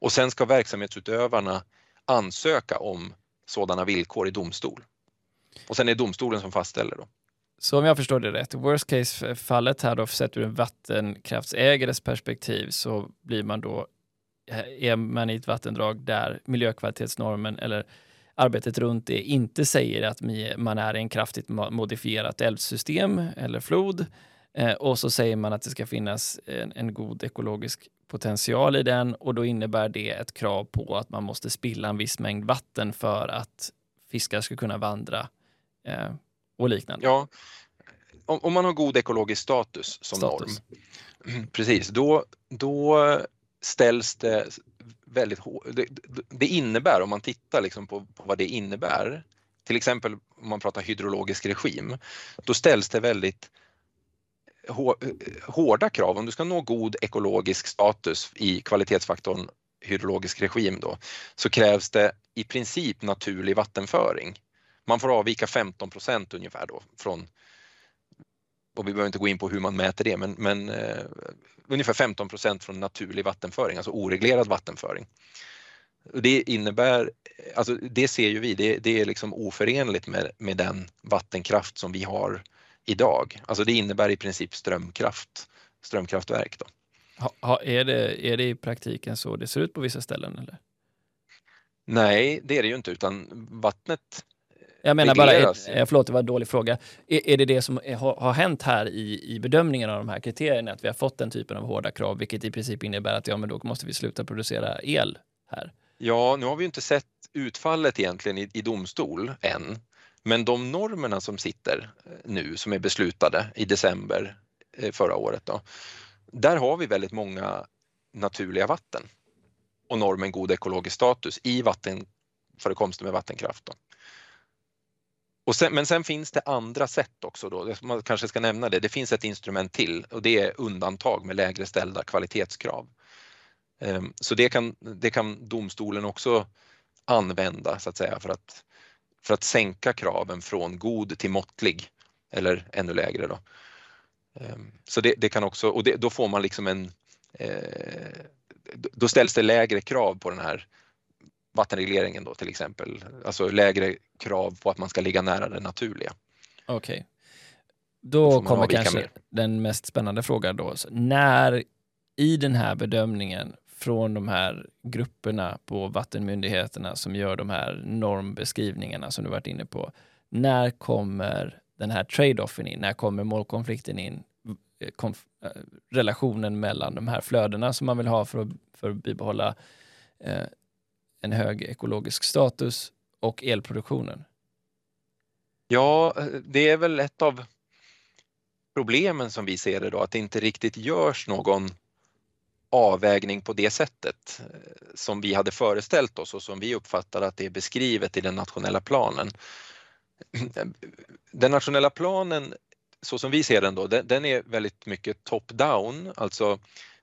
Och sen ska verksamhetsutövarna ansöka om sådana villkor i domstol. Och sen är det domstolen som fastställer. Då. Så om jag förstår det rätt, worst case-fallet här då, sett ur en vattenkraftsägares perspektiv, så blir man då, är man i ett vattendrag där miljökvalitetsnormen eller arbetet runt det inte säger att man är en kraftigt modifierat älvsystem eller flod. Eh, och så säger man att det ska finnas en, en, god ekologisk potential i den och då innebär det ett krav på att man måste spilla en viss mängd vatten för att fiskar ska kunna vandra eh, och liknande. Ja, om, om, man har god ekologisk status som status. norm, precis, då, då ställs det väldigt hårt. Det, det, innebär, om man tittar liksom på, på vad det innebär, till exempel om man pratar hydrologisk regim, då ställs det väldigt hårda krav. Om du ska nå god ekologisk status i kvalitetsfaktorn hydrologisk regim då, så krävs det i princip naturlig vattenföring. Man får avvika 15 procent ungefär då från, och vi behöver inte gå in på hur man mäter det, men, men eh, ungefär 15 procent från naturlig vattenföring, alltså oreglerad vattenföring. Det innebär, alltså det ser ju vi, det, det är liksom oförenligt med, med den vattenkraft som vi har idag. Alltså det innebär i princip strömkraft, strömkraftverk. Då. Ha, är, det, är det i praktiken så det ser ut på vissa ställen? Eller? Nej, det är det ju inte utan vattnet jag menar bara, är, förlåt det var en dålig fråga. Är, är det det som är, har, har hänt här i, i bedömningen av de här kriterierna, att vi har fått den typen av hårda krav, vilket i princip innebär att ja, men då måste vi sluta producera el här? Ja, nu har vi inte sett utfallet egentligen i, i domstol än, men de normerna som sitter eh, nu, som är beslutade i december eh, förra året, då, där har vi väldigt många naturliga vatten och normen god ekologisk status i vattenförekomster med vattenkraft. Då. Och sen, men sen finns det andra sätt också då, man kanske ska nämna det, det finns ett instrument till och det är undantag med lägre ställda kvalitetskrav. Ehm, så det kan, det kan domstolen också använda så att säga för att, för att sänka kraven från god till måttlig eller ännu lägre. Då. Ehm, så det, det kan också, och det, då får man liksom en, eh, då ställs det lägre krav på den här vattenregleringen då till exempel, alltså lägre krav på att man ska ligga nära det naturliga. Okej. Okay. Då kommer kanske mer. den mest spännande frågan då. Så när i den här bedömningen från de här grupperna på vattenmyndigheterna som gör de här normbeskrivningarna som du varit inne på. När kommer den här trade-offen in? När kommer målkonflikten in? Konf eh, relationen mellan de här flödena som man vill ha för att, för att bibehålla eh, en hög ekologisk status och elproduktionen? Ja, det är väl ett av problemen som vi ser det då, att det inte riktigt görs någon avvägning på det sättet eh, som vi hade föreställt oss och som vi uppfattar att det är beskrivet i den nationella planen. Den nationella planen, så som vi ser den då, den är väldigt mycket top-down, alltså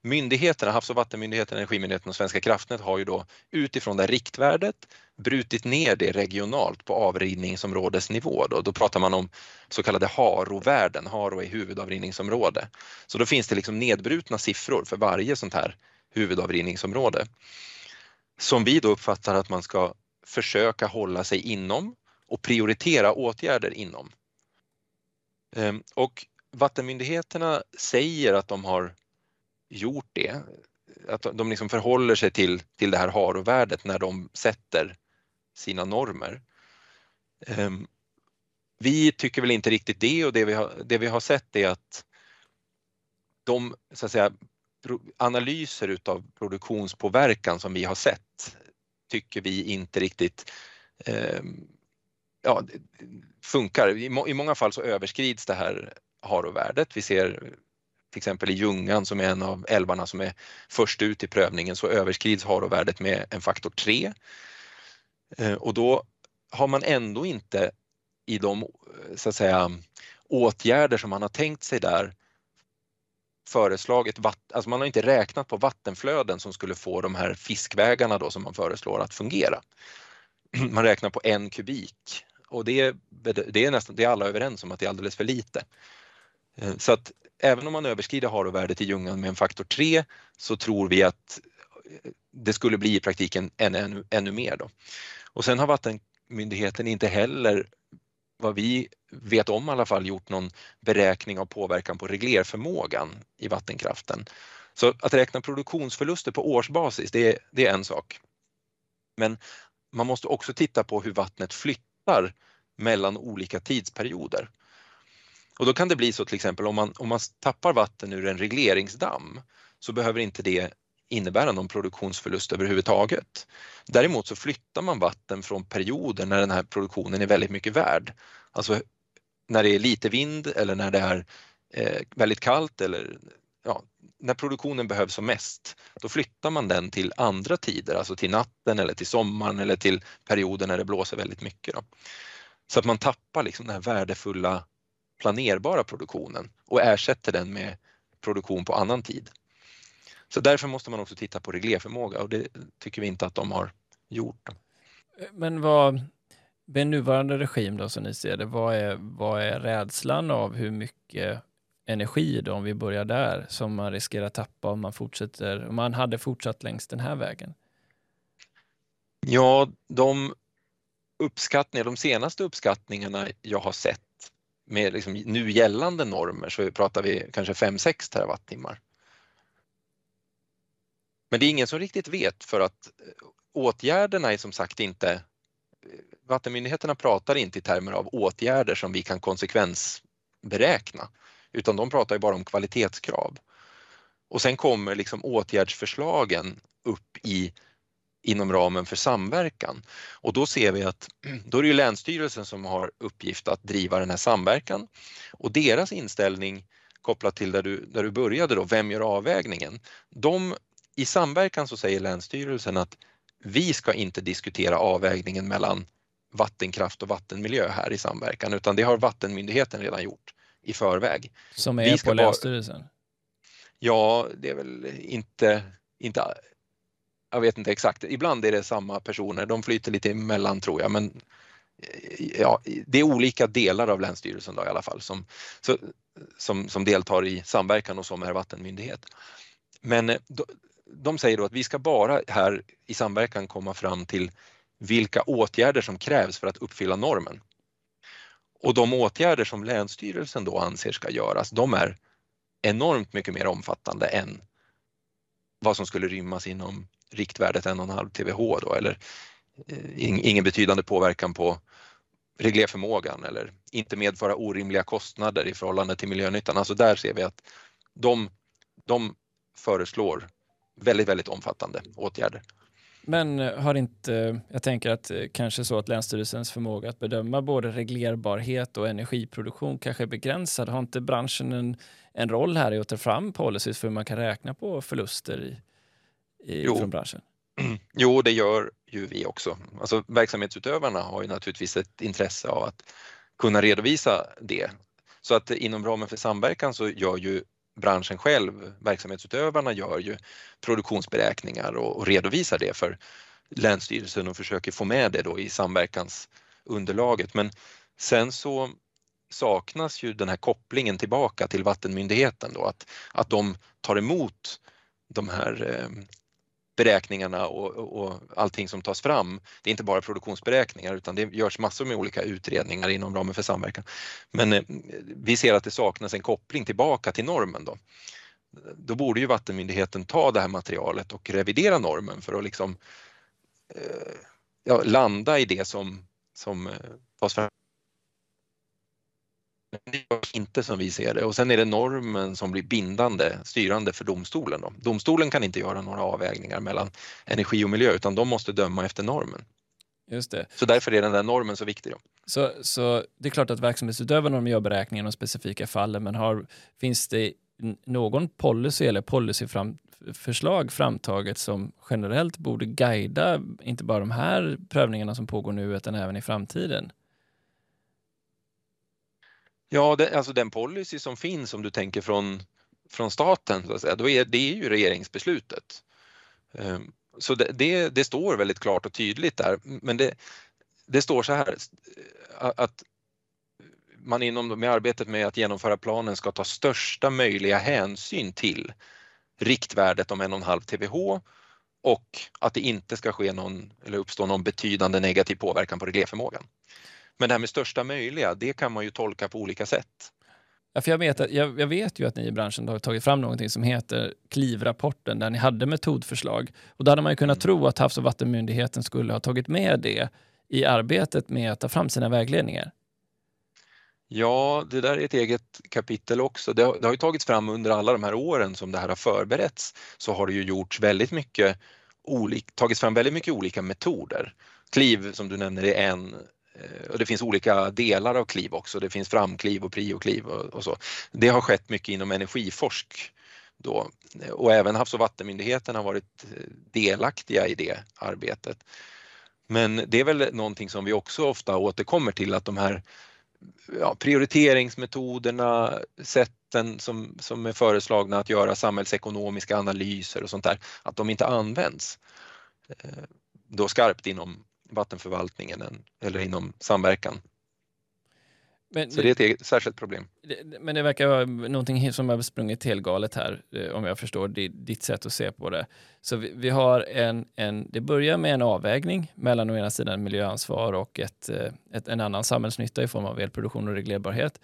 Myndigheterna, Havs och vattenmyndigheten, Energimyndigheten och Svenska kraftnät har ju då utifrån det riktvärdet brutit ner det regionalt på avrinningsområdesnivå. Då, då pratar man om så kallade HARO-värden, HARO är huvudavrinningsområde. Så då finns det liksom nedbrutna siffror för varje sånt här huvudavrinningsområde som vi då uppfattar att man ska försöka hålla sig inom och prioritera åtgärder inom. Ehm, och vattenmyndigheterna säger att de har gjort det. Att de liksom förhåller sig till, till det här harovärdet när de sätter sina normer. Ehm, vi tycker väl inte riktigt det och det vi har, det vi har sett är att de så att säga, analyser utav produktionspåverkan som vi har sett tycker vi inte riktigt ehm, ja, funkar. I, I, många fall så överskrids det här harovärdet. Vi ser till exempel i Ljungan som är en av älvarna som är först ut i prövningen så överskrids harovärdet med en faktor 3. Eh, och då har man ändå inte i de eh, så att säga, åtgärder som man har tänkt sig där föreslagit, alltså man har inte räknat på vattenflöden som skulle få de här fiskvägarna då som man föreslår att fungera. Man räknar på en kubik och det, det, är nästan, det är alla överens om att det är alldeles för lite. Eh, så att även om man överskrider harovärdet i Ljungan med en faktor 3 så tror vi att eh, det skulle bli i praktiken ännu, ännu, ännu mer. Då. Och sen har Vattenmyndigheten inte heller, vad vi vet om i alla fall, gjort någon beräkning av påverkan på reglerförmågan i vattenkraften. Så att räkna produktionsförluster på årsbasis, det är, det är en sak. Men man måste också titta på hur vattnet flyttar mellan olika tidsperioder. Och då kan det bli så till exempel om man, om man tappar vatten ur en regleringsdamm så behöver inte det innebära någon produktionsförlust överhuvudtaget. Däremot så flyttar man vatten från perioder när den här produktionen är väldigt mycket värd. Alltså när det är lite vind eller när det är eh, väldigt kallt eller ja, när produktionen behövs som mest, då flyttar man den till andra tider, alltså till natten eller till sommaren eller till perioder när det blåser väldigt mycket. Då. Så att man tappar liksom den här värdefulla planerbara produktionen och ersätter den med produktion på annan tid. Så därför måste man också titta på reglerförmåga och det tycker vi inte att de har gjort. Men vad, med nuvarande regim då som ni ser det, vad är, vad är rädslan av hur mycket energi då, om vi börjar där, som man riskerar att tappa om man fortsätter, om man hade fortsatt längs den här vägen? Ja, de uppskattningar, de senaste uppskattningarna jag har sett med liksom nu gällande normer så pratar vi kanske 5-6 terawattimmar. Men det är ingen som riktigt vet för att eh, åtgärderna är som sagt inte eh, Vattenmyndigheterna pratar inte i termer av åtgärder som vi kan konsekvensberäkna utan de pratar ju bara om kvalitetskrav. Och sen kommer liksom åtgärdsförslagen upp i, inom ramen för samverkan. Och då ser vi att då är det ju Länsstyrelsen som har uppgift att driva den här samverkan och deras inställning kopplat till där du, där du började då, vem gör avvägningen? De, I samverkan så säger Länsstyrelsen att vi ska inte diskutera avvägningen mellan vattenkraft och vattenmiljö här i samverkan utan det har vattenmyndigheten redan gjort i förväg. Som är på Länsstyrelsen? Bara... Ja, det är väl inte, inte, jag vet inte exakt, ibland är det samma personer, de flyter lite emellan tror jag men eh, ja, det är olika delar av Länsstyrelsen då i alla fall som, så, som, som deltar i samverkan och som är vattenmyndighet. Men eh, de, de säger då att vi ska bara här i samverkan komma fram till vilka åtgärder som krävs för att uppfylla normen. Och de åtgärder som Länsstyrelsen då anser ska göras, de är enormt mycket mer omfattande än vad som skulle rymmas inom riktvärdet 1,5 TWh då, eller eh, ingen betydande påverkan på reglerförmågan eller inte medföra orimliga kostnader i förhållande till miljönyttan. Alltså där ser vi att de, de föreslår väldigt, väldigt omfattande åtgärder. Men eh, har inte, eh, jag tänker att kanske så att Länsstyrelsens förmåga att bedöma både reglerbarhet och energiproduktion kanske är begränsad. Har inte branschen en, en roll här i att ta fram policies för hur man kan räkna på förluster i, i, jo. från branschen? Jo, det gör ju vi också. Alltså, verksamhetsutövarna har ju naturligtvis ett intresse av att kunna redovisa det. Så att inom ramen för samverkan så gör ju branschen själv, verksamhetsutövarna gör ju produktionsberäkningar och, och redovisar det för Länsstyrelsen och försöker få med det då i samverkansunderlaget. Men sen så saknas ju den här kopplingen tillbaka till vattenmyndigheten då att, att de tar emot de här eh, beräkningarna och, och, allting som tas fram. Det är inte bara produktionsberäkningar utan det görs massor med olika utredningar inom ramen för samverkan. Men eh, vi ser att det saknas en koppling tillbaka till normen då. Då borde ju vattenmyndigheten ta det här materialet och revidera normen för att liksom eh, ja, landa i det som, som eh, tas fram det görs inte som vi ser det och sen är det normen som blir bindande, styrande för domstolen. Då. Domstolen kan inte göra några avvägningar mellan energi och miljö utan de måste döma efter normen. Just det. Så därför är den där normen så viktig. Då. Så, så det är klart att verksamhetsutövarna gör beräkningar i de specifika fallen men har, finns det någon policy eller policyförslag framtaget som generellt borde guida inte bara de här prövningarna som pågår nu utan även i framtiden? Ja, det, alltså den policy som finns om du tänker från, från staten, så att säga, då är, det är ju regeringsbeslutet. Ehm, så det, det, det, står väldigt klart och tydligt där, men det, det står så här att man inom med arbetet med att genomföra planen ska ta största möjliga hänsyn till riktvärdet om 1,5 TWh och att det inte ska ske någon eller uppstå någon betydande negativ påverkan på reglerförmågan. Men det här med största möjliga, det kan man ju tolka på olika sätt. Ja, för jag, vet att, jag, jag, vet ju att ni i branschen har tagit fram någonting som heter Klivrapporten där ni hade metodförslag. Och då hade man ju kunnat mm. tro att Havs och vattenmyndigheten skulle ha tagit med det i arbetet med att ta fram sina vägledningar. Ja, det där är ett eget kapitel också. Det har, det har ju tagits fram under alla de här åren som det här har förberetts så har det ju gjorts väldigt mycket olik, tagits fram väldigt mycket olika metoder. Kliv som du nämner är en Eh, och det finns olika delar av kliv också. Det finns framkliv och priokliv och, och så. Det har skett mycket inom energiforsk då eh, och även Havs och vattenmyndigheten har varit eh, delaktiga i det arbetet. Men det är väl någonting som vi också ofta återkommer till att de här ja, prioriteringsmetoderna, sätten som, som är föreslagna att göra samhällsekonomiska analyser och sånt där, att de inte används då skarpt inom vattenförvaltningen eller inom samverkan. Men, så det är ett eget, särskilt problem. Men det verkar vara någonting som har sprungit helt galet här, eh, om jag förstår ditt sätt att se på det. Så vi, vi, har en, en, det börjar med en avvägning mellan å ena sidan miljöansvar och ett, eh, ett, en annan samhällsnytta i form av elproduktion och reglerbarhet.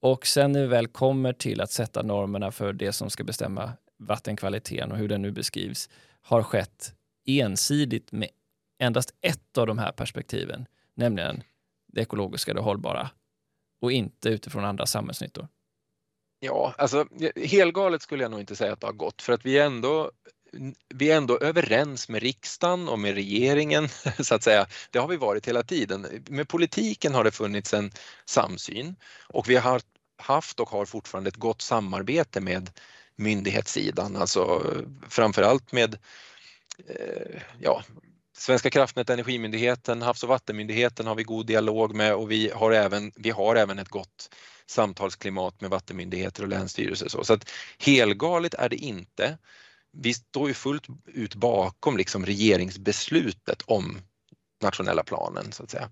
Och sen när vi väl kommer till att sätta normerna för det som ska bestämma vattenkvaliteten och hur den nu beskrivs, har skett ensidigt med endast ett av de här perspektiven, nämligen det ekologiska, det hållbara och inte utifrån andra samhällsnyttor? Ja, alltså helgalet skulle jag nog inte säga att det har gått för att vi är ändå vi är ändå överens med riksdagen och med regeringen, så att säga. Det har vi varit hela tiden. Med politiken har det funnits en samsyn och vi har haft och har fortfarande ett gott samarbete med myndighetssidan, alltså framförallt med eh, ja, Svenska kraftnät, Energimyndigheten, Havs och vattenmyndigheten har vi god dialog med och vi har även, vi har även ett gott samtalsklimat med vattenmyndigheter och länsstyrelser. Så, så att helgalet är det inte. Vi står ju fullt ut bakom liksom regeringsbeslutet om nationella planen så att säga.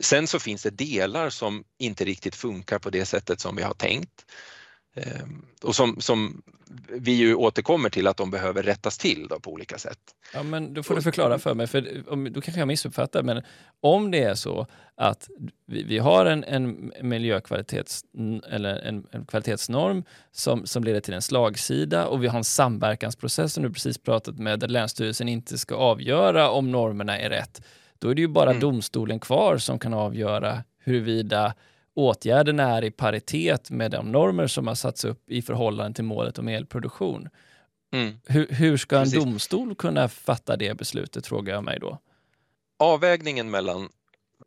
Sen så finns det delar som inte riktigt funkar på det sättet som vi har tänkt. Ehm, och som, som vi ju återkommer till att de behöver rättas till då på olika sätt. Ja, men då får du förklara för mig, för om, då kanske jag missuppfattar, men om det är så att vi, vi har en, en miljökvalitets eller en, en, kvalitetsnorm som, som leder till en slagsida och vi har en samverkansprocess som du precis pratat med där Länsstyrelsen inte ska avgöra om normerna är rätt. Då är det ju bara mm. domstolen kvar som kan avgöra huruvida åtgärderna är i paritet med de normer som har satts upp i förhållande till målet om elproduktion. Mm. Hur, hur, ska en Precis. domstol kunna fatta det beslutet, frågar jag mig då? Avvägningen mellan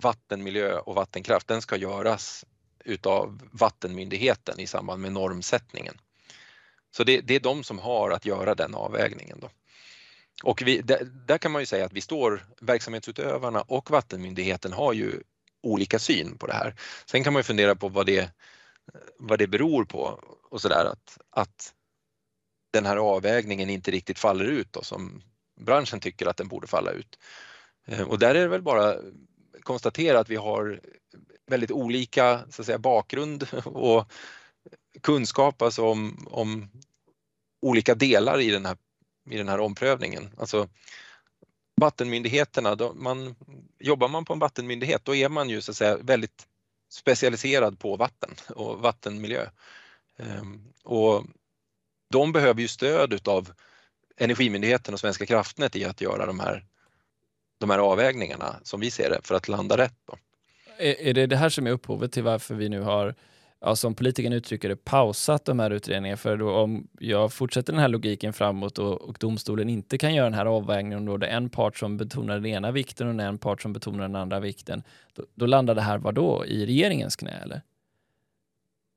vattenmiljö och vattenkraft, den ska göras utav vattenmyndigheten i samband med normsättningen. Så det, det är de som har att göra den avvägningen. Då. Och vi, där, där, kan man ju säga att vi står, verksamhetsutövarna och vattenmyndigheten har ju olika syn på det här. Sen kan man ju fundera på vad det, vad det beror på och sådär att, att den här avvägningen inte riktigt faller ut då, som branschen tycker att den borde falla ut. Eh, och där är det väl bara konstatera att vi har väldigt olika så att säga, bakgrund och kunskap alltså om, om olika delar i den här, i den här omprövningen. Alltså, vattenmyndigheterna, då man, jobbar man på en vattenmyndighet då är man ju så att säga väldigt specialiserad på vatten och vattenmiljö. Ehm, och de behöver ju stöd utav Energimyndigheten och Svenska kraftnät i att göra de här, de här avvägningarna som vi ser det för att landa rätt. Då. Är, är det det här som är upphovet till varför vi nu har ja, som politikern uttrycker det, pausat de här utredningarna. För då, om jag fortsätter den här logiken framåt och, och domstolen inte kan göra den här avvägningen, då det är en part som betonar den ena vikten och en part som betonar den andra vikten, då, då landar det här vad då? I regeringens knä eller?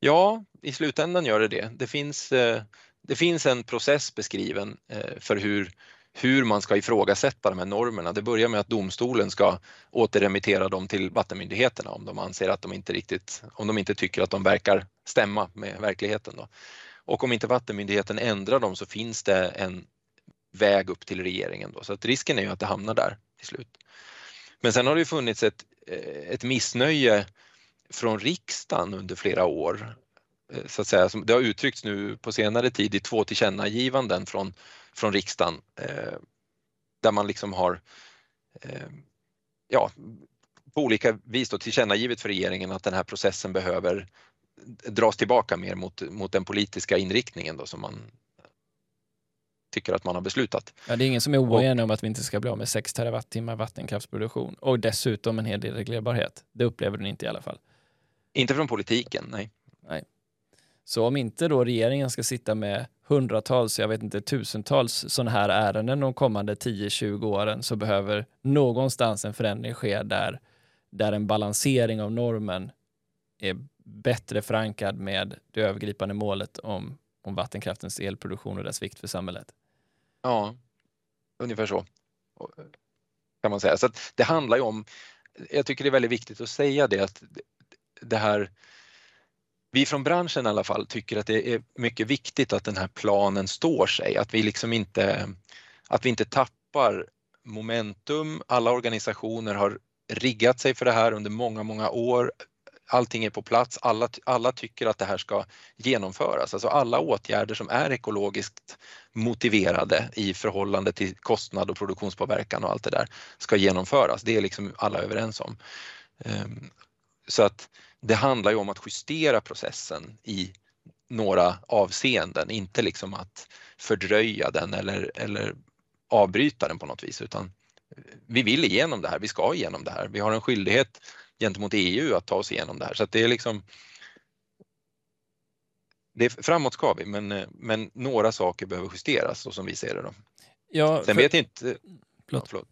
Ja, i slutändan gör det det. Det finns, eh, det finns en process beskriven eh, för hur hur man ska ifrågasätta de här normerna. Det börjar med att domstolen ska återremittera dem till vattenmyndigheterna om de anser att de inte riktigt, om de inte tycker att de verkar stämma med verkligheten. Då. Och om inte vattenmyndigheten ändrar dem så finns det en väg upp till regeringen. Då. Så att risken är ju att det hamnar där till slut. Men sen har det ju funnits ett, eh, ett missnöje från riksdagen under flera år. Eh, så att säga. Det har uttryckts nu på senare tid i två tillkännagivanden från från riksdagen eh, där man liksom har eh, ja, på olika vis då tillkännagivit för regeringen att den här processen behöver dras tillbaka mer mot, mot den politiska inriktningen då som man tycker att man har beslutat. Ja, det är ingen som är oenig om att vi inte ska bli av med 6 terawattimmar vattenkraftsproduktion och dessutom en hel del reglerbarhet. Det upplever du inte i alla fall? Inte från politiken, nej. nej. Så om inte då regeringen ska sitta med hundratals, jag vet inte tusentals sådana här ärenden de kommande 10-20 åren så behöver någonstans en förändring ske där, där en balansering av normen är bättre förankrad med det övergripande målet om, om vattenkraftens elproduktion och dess vikt för samhället. Ja, ungefär så kan man säga. Så det handlar ju om, jag tycker det är väldigt viktigt att säga det att det här vi från branschen i alla fall tycker att det är mycket viktigt att den här planen står sig, att vi liksom inte, att vi inte tappar momentum. Alla organisationer har riggat sig för det här under många, många år. Allting är på plats, alla, alla tycker att det här ska genomföras. Alltså alla åtgärder som är ekologiskt motiverade i förhållande till kostnad och produktionspåverkan och allt det där ska genomföras. Det är liksom alla överens om. Ehm, så att det handlar ju om att justera processen i några avseenden, inte liksom att fördröja den eller, eller avbryta den på något vis utan vi vill igenom det här, vi ska igenom det här. Vi har en skyldighet gentemot EU att ta oss igenom det här så att det är liksom det är, framåt ska vi men, men några saker behöver justeras så som vi ser det. Då. Ja, Sen för... vet inte, förlåt. Ja, förlåt.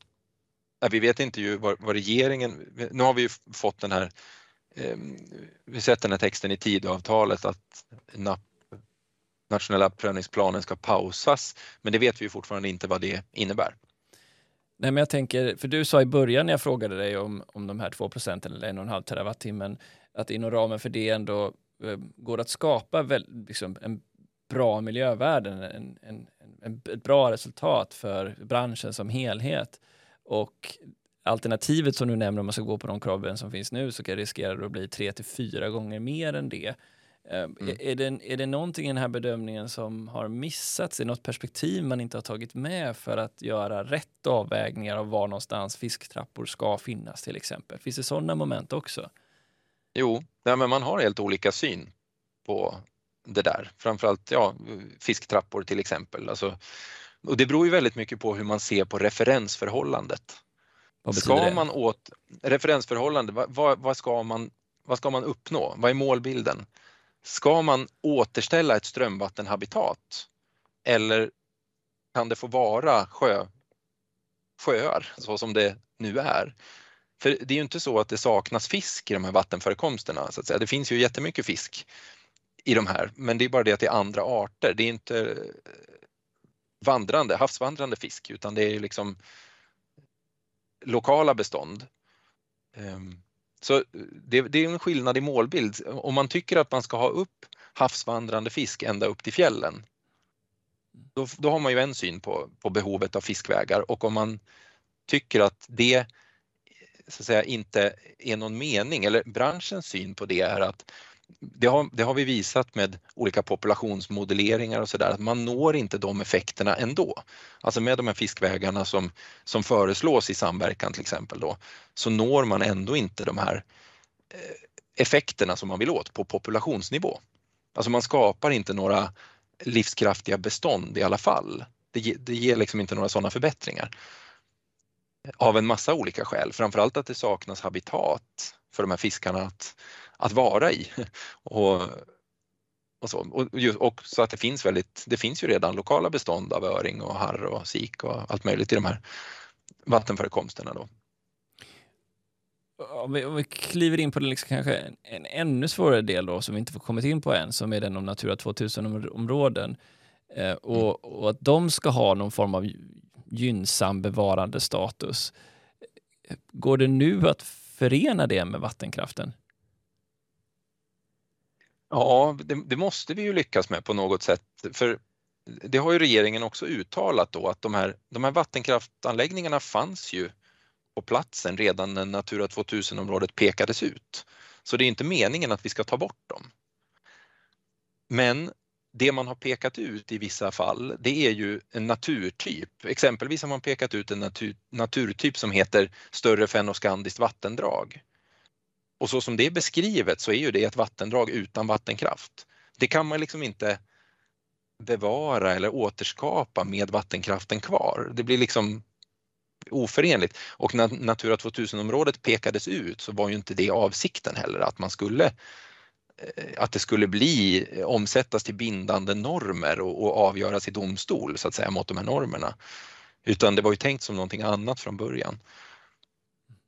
Nej, vi vet inte ju vad, vad regeringen, nu har vi ju fått den här Ehm, vi vi sett den här texten i Tidöavtalet att NAP, nationella prövningsplanen ska pausas, men det vet vi fortfarande inte vad det innebär. Nej, men jag tänker, för du sa i början när jag frågade dig om, om de här 2 procenten eller 1,5 terawattimmen, att inom ramen för det ändå eh, går att skapa väl, liksom, en bra miljövärden, en, en, en, ett bra resultat för branschen som helhet. Och alternativet som du nämner om man ska gå på de kraven som finns nu så kan det riskera att bli tre till fyra gånger mer än det. Eh, mm. Är, det, är det någonting i den här bedömningen som har missats? Är det något perspektiv man inte har tagit med för att göra rätt avvägningar av var någonstans fisktrappor ska finnas till exempel? Finns det sådana moment också? Jo, nej, men man har helt olika syn på det där. Framförallt ja, fisktrappor till exempel. Alltså, och det beror ju väldigt mycket på hur man ser på referensförhållandet. Vad ska det? man åt referensförhållande, vad, vad, vad, ska man, vad ska man uppnå? Vad är målbilden? Ska man återställa ett strömvattenhabitat eller kan det få vara sjö, sjöar så som det nu är? För det är ju inte så att det saknas fisk i de här vattenförekomsterna. Så att säga. Det finns ju jättemycket fisk i de här, men det är bara det att det är andra arter. Det är inte vandrande, havsvandrande fisk utan det är liksom lokala bestånd. Ehm, så det, det, är en skillnad i målbild. Om man tycker att man ska ha upp havsvandrande fisk ända upp till fjällen, då, då har man ju en syn på, på behovet av fiskvägar och om man tycker att det så att säga, inte är någon mening, eller branschens syn på det är att det har, det har vi visat med olika populationsmodelleringar och sådär, att man når inte de effekterna ändå. Alltså med de här fiskvägarna som, som föreslås i samverkan till exempel då, så når man ändå inte de här eh, effekterna som man vill åt på populationsnivå. Alltså man skapar inte några livskraftiga bestånd i alla fall. Det, det ger liksom inte några sådana förbättringar. Av en massa olika skäl, framförallt att det saknas habitat för de här fiskarna att, att vara i. Och, och, så. Och, och, så att det finns väldigt, det finns ju redan lokala bestånd av öring och harr och sik och allt möjligt i de här vattenförekomsterna då. Om vi, om vi kliver in på den liksom kanske en, en, ännu svårare del då som vi inte får kommit in på än, som är den om Natura 2000-områden. Eh, och, och, att de ska ha någon form av gynnsam bevarande status. Går det nu att förena det med vattenkraften? Ja, det, det, måste vi ju lyckas med på något sätt. För det har ju regeringen också uttalat då att de här, de här vattenkraftanläggningarna fanns ju på platsen redan när Natura 2000-området pekades ut. Så det är inte meningen att vi ska ta bort dem. Men det man har pekat ut i vissa fall, det är ju en naturtyp. Exempelvis har man pekat ut en natur, naturtyp som heter större fennoskandiskt vattendrag. Och så som det är beskrivet så är ju det ett vattendrag utan vattenkraft. Det kan man liksom inte bevara eller återskapa med vattenkraften kvar. Det blir liksom oförenligt. Och när Natura 2000-området pekades ut så var ju inte det avsikten heller att man skulle eh, att det skulle bli eh, omsättas till bindande normer och, och avgöras i domstol så att säga mot de här normerna. Utan det var ju tänkt som någonting annat från början.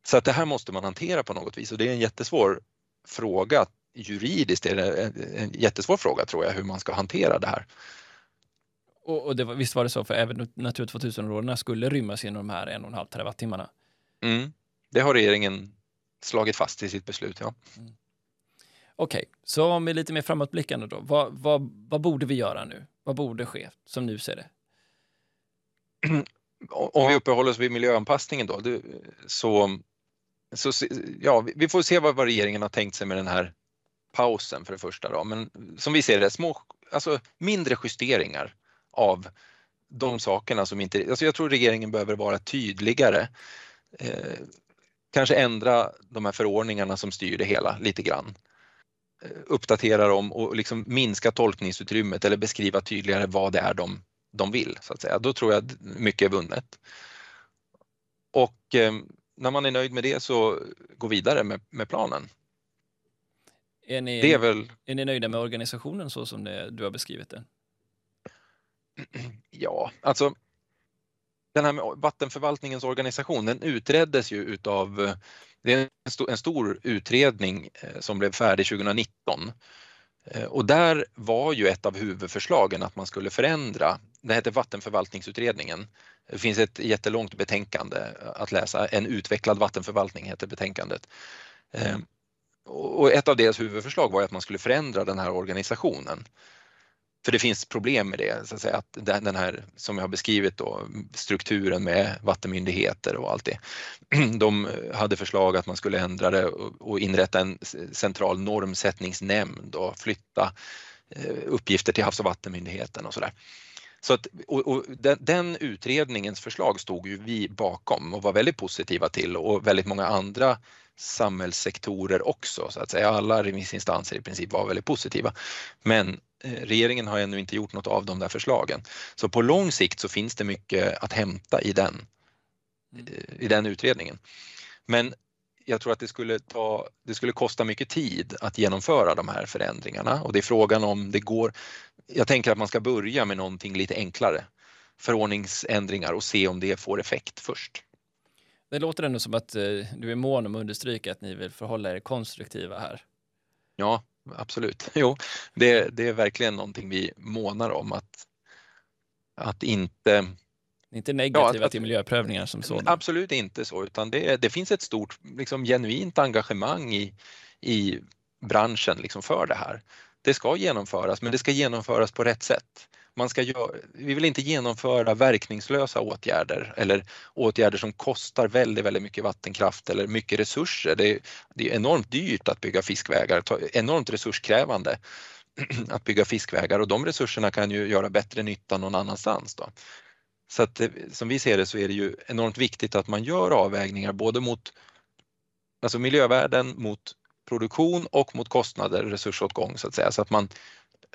Så att det här måste man hantera på något vis och det är en jättesvår fråga. Juridiskt är det en jättesvår fråga tror jag hur man ska hantera det här. Och, och det var, visst var det så, för även Natura 2000-områdena skulle rymmas inom de här en och en halv terawattimmarna? Mm, det har regeringen slagit fast i sitt beslut, ja. Mm. Okej, okay, så om vi är lite mer framåtblickande då, vad, vad, vad borde vi göra nu? Vad borde ske, som nu ser det? Om vi uppehåller oss vid miljöanpassningen då, så, så ja, vi får se vad, vad regeringen har tänkt sig med den här pausen för det första då, men som vi ser det, små, alltså mindre justeringar av de sakerna som inte, alltså jag tror regeringen behöver vara tydligare. Eh, kanske ändra de här förordningarna som styr det hela lite grann. Eh, uppdatera dem och liksom minska tolkningsutrymmet eller beskriva tydligare vad det är de, de vill så att säga. Då tror jag att mycket är vunnet. Och eh, när man är nöjd med det så gå vidare med, med planen. Är ni, det är, väl... är ni nöjda med organisationen så som det, du har beskrivit den? Ja, alltså den här vattenförvaltningens organisation, den utreddes ju utav, det är en, stor, en stor utredning eh, som blev färdig 2019 eh, och där var ju ett av huvudförslagen att man skulle förändra, det heter vattenförvaltningsutredningen. Det finns ett jättelångt betänkande att läsa, En utvecklad vattenförvaltning heter betänkandet. Eh, och ett av deras huvudförslag var att man skulle förändra den här organisationen. För det finns problem med det, så att säga, att den här som jag har beskrivit då, strukturen med vattenmyndigheter och allt det. De hade förslag att man skulle ändra det och inrätta en central normsättningsnämnd och flytta eh, uppgifter till Havs och vattenmyndigheten och sådär. Så att, och, och den, den, utredningens förslag stod ju vi bakom och var väldigt positiva till och väldigt många andra samhällssektorer också så att säga. Alla remissinstanser i princip var väldigt positiva. Men eh, regeringen har ännu inte gjort något av de där förslagen. Så på lång sikt så finns det mycket att hämta i den, eh, i den utredningen. Men jag tror att det skulle, ta, det skulle kosta mycket tid att genomföra de här förändringarna och det är frågan om det går. Jag tänker att man ska börja med någonting lite enklare, förordningsändringar och se om det får effekt först. Det låter ändå som att eh, du är mån om att understryka att ni vill förhålla er konstruktiva här. Ja, absolut. Jo, det, det är verkligen någonting vi månar om att, att inte inte negativa ja, att, till miljöprövningar som sådana? Absolut inte så, utan det, det finns ett stort liksom, genuint engagemang i, i branschen liksom, för det här. Det ska genomföras, men det ska genomföras på rätt sätt man ska göra, vi vill inte genomföra verkningslösa åtgärder eller åtgärder som kostar väldigt, väldigt mycket vattenkraft eller mycket resurser. Det är, det är enormt dyrt att bygga fiskvägar, enormt resurskrävande att bygga fiskvägar och de resurserna kan ju göra bättre nytta någon annanstans. Då. Så att som vi ser det så är det ju enormt viktigt att man gör avvägningar både mot alltså miljövärden, mot produktion och mot kostnader, resursåtgång så att säga, så att man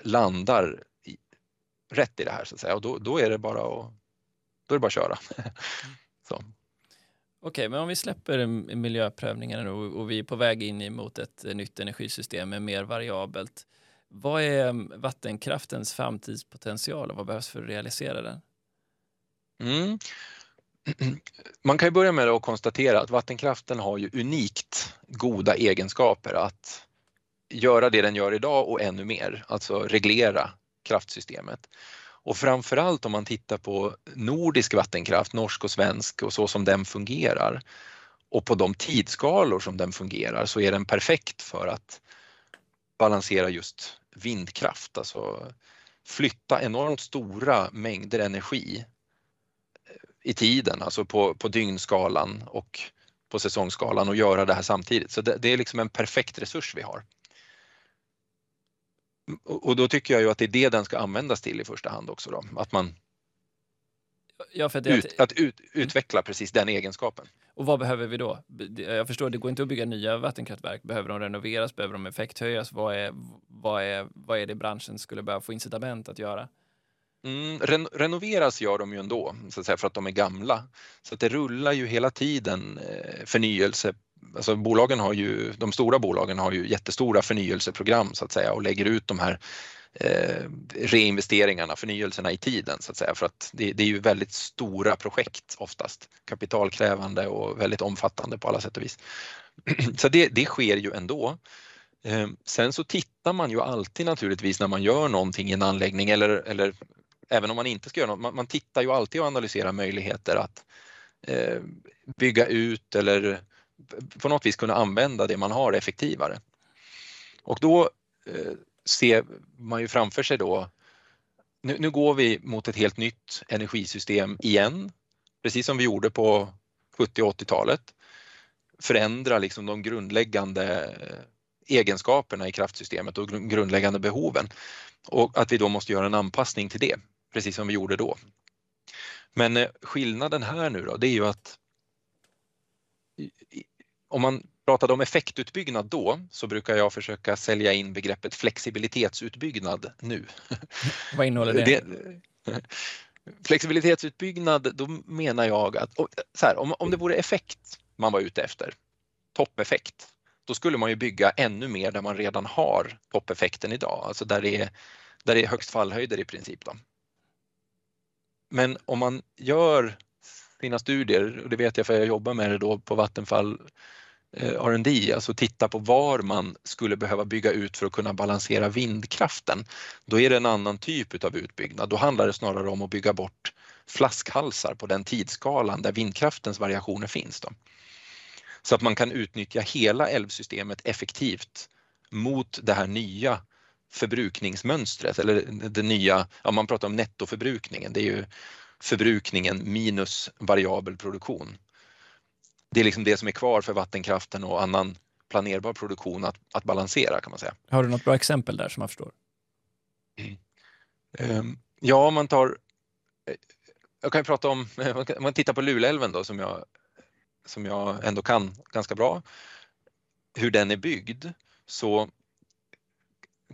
landar rätt i det här så att säga och då, då är det bara att, då är det bara att köra. så. Okej, men om vi släpper miljöprövningarna och, och vi är på väg in mot ett nytt energisystem med mer variabelt. Vad är vattenkraftens framtidspotential och vad behövs för att realisera den? Mm. Man kan ju börja med att konstatera att vattenkraften har ju unikt goda egenskaper att göra det den gör idag och ännu mer, alltså reglera kraftsystemet. Och framförallt om man tittar på nordisk vattenkraft, norsk och svensk och så som den fungerar och på de tidsskalor som den fungerar så är den perfekt för att balansera just vindkraft, alltså flytta enormt stora mängder energi i tiden, alltså på, på dygnskalan och på säsongskalan och göra det här samtidigt. Så det, det är liksom en perfekt resurs vi har. Och då tycker jag ju att det är det den ska användas till i första hand också då, att man ja, att, ut, att ut, utveckla precis den egenskapen. Och vad behöver vi då? Jag förstår, det går inte att bygga nya vattenkraftverk. Behöver de renoveras? Behöver de effekthöjas? Vad är, vad är, vad är det branschen skulle behöva få incitament att göra? Mm, ren renoveras gör de ju ändå, så att säga, för att de är gamla. Så att det rullar ju hela tiden eh, förnyelse. Alltså bolagen har ju, de stora bolagen har ju jättestora förnyelseprogram så att säga och lägger ut de här eh, reinvesteringarna, förnyelserna i tiden så att säga för att det, det, är ju väldigt stora projekt oftast, kapitalkrävande och väldigt omfattande på alla sätt och vis. Så det, det sker ju ändå. Eh, sen så tittar man ju alltid naturligtvis när man gör någonting i en anläggning eller, eller även om man inte ska göra något, man, man tittar ju alltid och analyserar möjligheter att eh, bygga ut eller på något vis kunna använda det man har effektivare. Och då eh, ser man ju framför sig då, nu, nu, går vi mot ett helt nytt energisystem igen, precis som vi gjorde på 70 och 80-talet. Förändra liksom de grundläggande eh, egenskaperna i kraftsystemet och grundläggande behoven och att vi då måste göra en anpassning till det precis som vi gjorde då. Men eh, skillnaden här nu då, det är ju att om man pratade om effektutbyggnad då så brukar jag försöka sälja in begreppet flexibilitetsutbyggnad nu. Vad innehåller det? det flexibilitetsutbyggnad, då menar jag att här, om, om det vore effekt man var ute efter, toppeffekt, då skulle man ju bygga ännu mer där man redan har toppeffekten idag, alltså där det är, där det är högst fallhöjder i princip. Då. Men om man gör sina studier, och det vet jag för jag jobbar med det då på Vattenfall eh, R&D, alltså titta på var man skulle behöva bygga ut för att kunna balansera vindkraften. Då är det en annan typ av utbyggnad. Då handlar det snarare om att bygga bort flaskhalsar på den tidsskalan där vindkraftens variationer finns. Då. Så att man kan utnyttja hela älvsystemet effektivt mot det här nya förbrukningsmönstret eller det nya, ja man pratar om nettoförbrukningen, det är ju förbrukningen minus variabel produktion. Det är liksom det som är kvar för vattenkraften och annan planerbar produktion att, att balansera kan man säga. Har du något bra exempel där som man förstår? Mm. Ja, man tar jag kan ju prata om, om man tittar på Luleälven då som jag, som jag ändå kan ganska bra, hur den är byggd så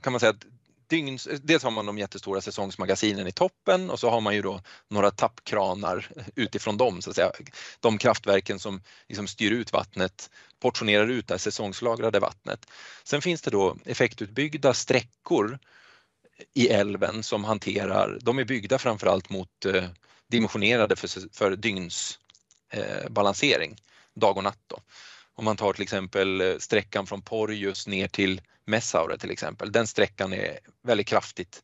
kan man säga att dygns, dels har man de jättestora säsongsmagasinen i toppen och så har man ju då några tappkranar utifrån dem, så att säga. De kraftverken som liksom styr ut vattnet, portionerar ut det säsongslagrade vattnet. Sen finns det då effektutbyggda sträckor i älven som hanterar, de är byggda framförallt mot eh, dimensionerade för, för dygnsbalansering, eh, dag och natt. Då. Om man tar till exempel eh, sträckan från Porjus ner till Messaure till exempel, den sträckan är väldigt kraftigt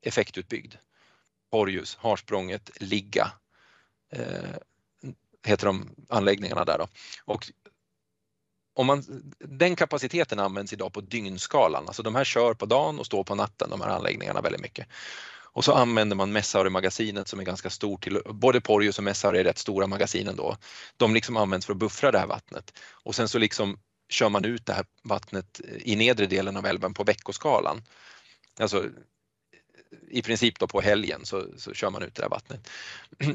effektutbyggd. Porjus, Harsprånget, Ligga eh, heter de anläggningarna där då. Och om man, den kapaciteten används idag på dygnskalan, alltså de här kör på dagen och står på natten de här anläggningarna väldigt mycket. Och så använder man Messaure-magasinet som är ganska stort, till, både Porjus och Messaure är rätt stora magasinen då. De liksom används för att buffra det här vattnet och sen så liksom kör man ut det här vattnet i nedre delen av älven på veckoskalan. Alltså i princip då på helgen så, så kör man ut det här vattnet.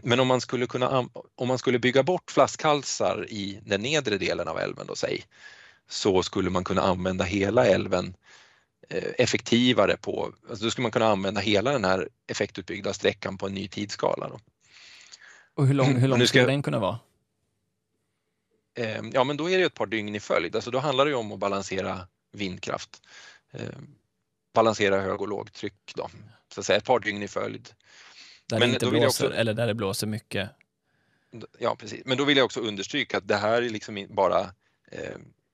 Men om man skulle kunna om man skulle bygga bort flaskhalsar i den nedre delen av älven då säg, så skulle man kunna använda hela älven Eh, effektivare på, alltså då skulle man kunna använda hela den här effektutbyggda sträckan på en ny tidsskala. Då. Och hur lång, hur lång skulle den kunna vara? Eh, ja men då är det ett par dygn i följd, alltså då handlar det om att balansera vindkraft. Eh, balansera hög och lågtryck då, så att säga ett par dygn i följd. Där men det inte blåser, också, eller där det blåser mycket? Ja precis, men då vill jag också understryka att det här är liksom bara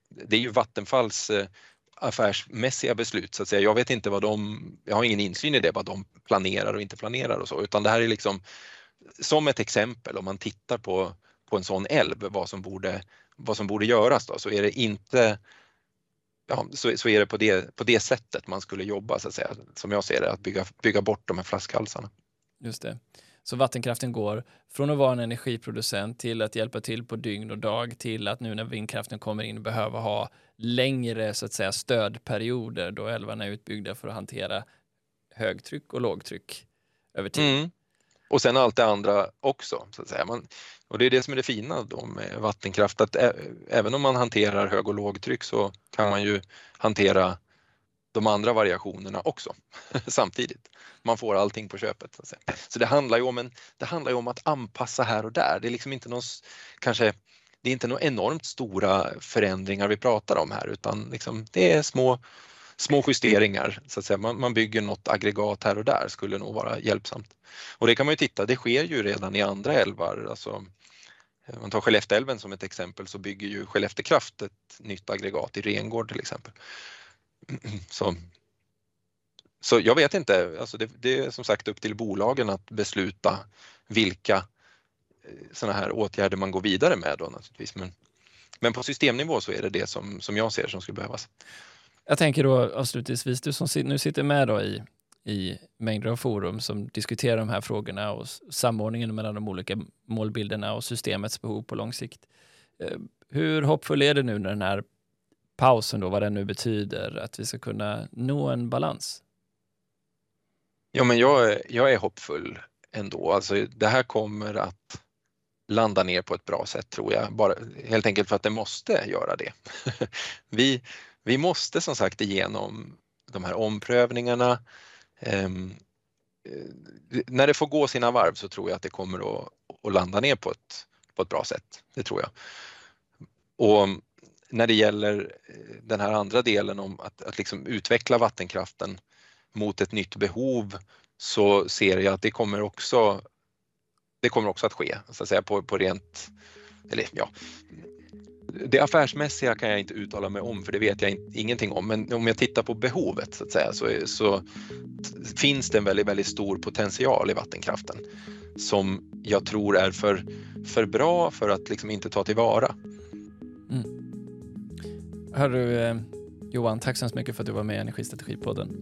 det är ju Vattenfalls affärsmässiga beslut så att säga. Jag vet inte vad de, jag har ingen insyn i det, vad de planerar och inte planerar och så, utan det här är liksom som ett exempel om man tittar på, på en sån älv, vad som borde, vad som borde göras då, så är det inte Ja, så, så är det på, det på det sättet man skulle jobba så att säga, som jag ser det, att bygga, bygga bort de här flaskhalsarna. Just det. Så vattenkraften går från att vara en energiproducent till att hjälpa till på dygn och dag till att nu när vindkraften kommer in behöva ha längre så att säga stödperioder då älvarna är utbyggda för att hantera högtryck och lågtryck över tid. Mm. Och sen allt det andra också. Så att säga. Man, och det är det som är det fina då med vattenkraft, att ä, även om man hanterar hög och lågtryck så kan man ju hantera de andra variationerna också samtidigt. Man får allting på köpet. Så, så det, handlar ju om en, det handlar ju om att anpassa här och där. Det är liksom inte någon, kanske, det är inte några enormt stora förändringar vi pratar om här utan liksom, det är små, små justeringar. Så att säga. Man, man bygger något aggregat här och där skulle nog vara hjälpsamt. Och det kan man ju titta, det sker ju redan i andra älvar. Alltså, om man tar Skellefteälven som ett exempel så bygger ju Skellefteå Kraft ett nytt aggregat i Rengård till exempel. Så, så jag vet inte, alltså det, det, är som sagt upp till bolagen att besluta vilka eh, sådana här åtgärder man går vidare med då naturligtvis. Men, men på systemnivå så är det det som, som jag ser som skulle behövas. Jag tänker då avslutningsvis, du som nu sitter med då i, i mängder av forum som diskuterar de här frågorna och samordningen mellan de olika målbilderna och systemets behov på lång sikt. Eh, hur hoppfull är du nu när den här pausen då, vad den nu betyder, att vi ska kunna nå en balans? Ja, men jag, är, jag är hoppfull ändå. Alltså, det här kommer att landa ner på ett bra sätt tror jag, bara, helt enkelt för att det måste göra det. vi, vi måste som sagt igenom de här omprövningarna. Ehm, eh, när det får gå sina varv så tror jag att det kommer att, att landa ner på ett, på ett bra sätt. Det tror jag. Och när det gäller eh, den här andra delen om att, att liksom utveckla vattenkraften mot ett nytt behov så ser jag att det kommer också det kommer också att ske, så att säga, på, på rent, eller ja, det affärsmässiga kan jag inte uttala mig om för det vet jag in, ingenting om men om jag tittar på behovet så att säga så, så finns det en väldigt, väldigt stor potential i vattenkraften som jag tror är för, för bra för att liksom inte ta tillvara. Mm. Hörru eh, Johan, tack så hemskt mycket för att du var med i Energistrategipodden.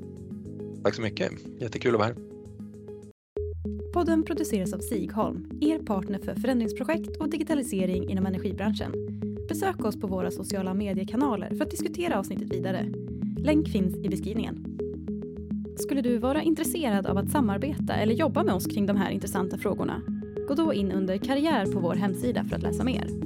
Tack så mycket, jättekul att vara här. Podden produceras av Sigholm, er partner för förändringsprojekt och digitalisering inom energibranschen. Besök oss på våra sociala mediekanaler för att diskutera avsnittet vidare. Länk finns i beskrivningen. Skulle du vara intresserad av att samarbeta eller jobba med oss kring de här intressanta frågorna? Gå då in under karriär på vår hemsida för att läsa mer.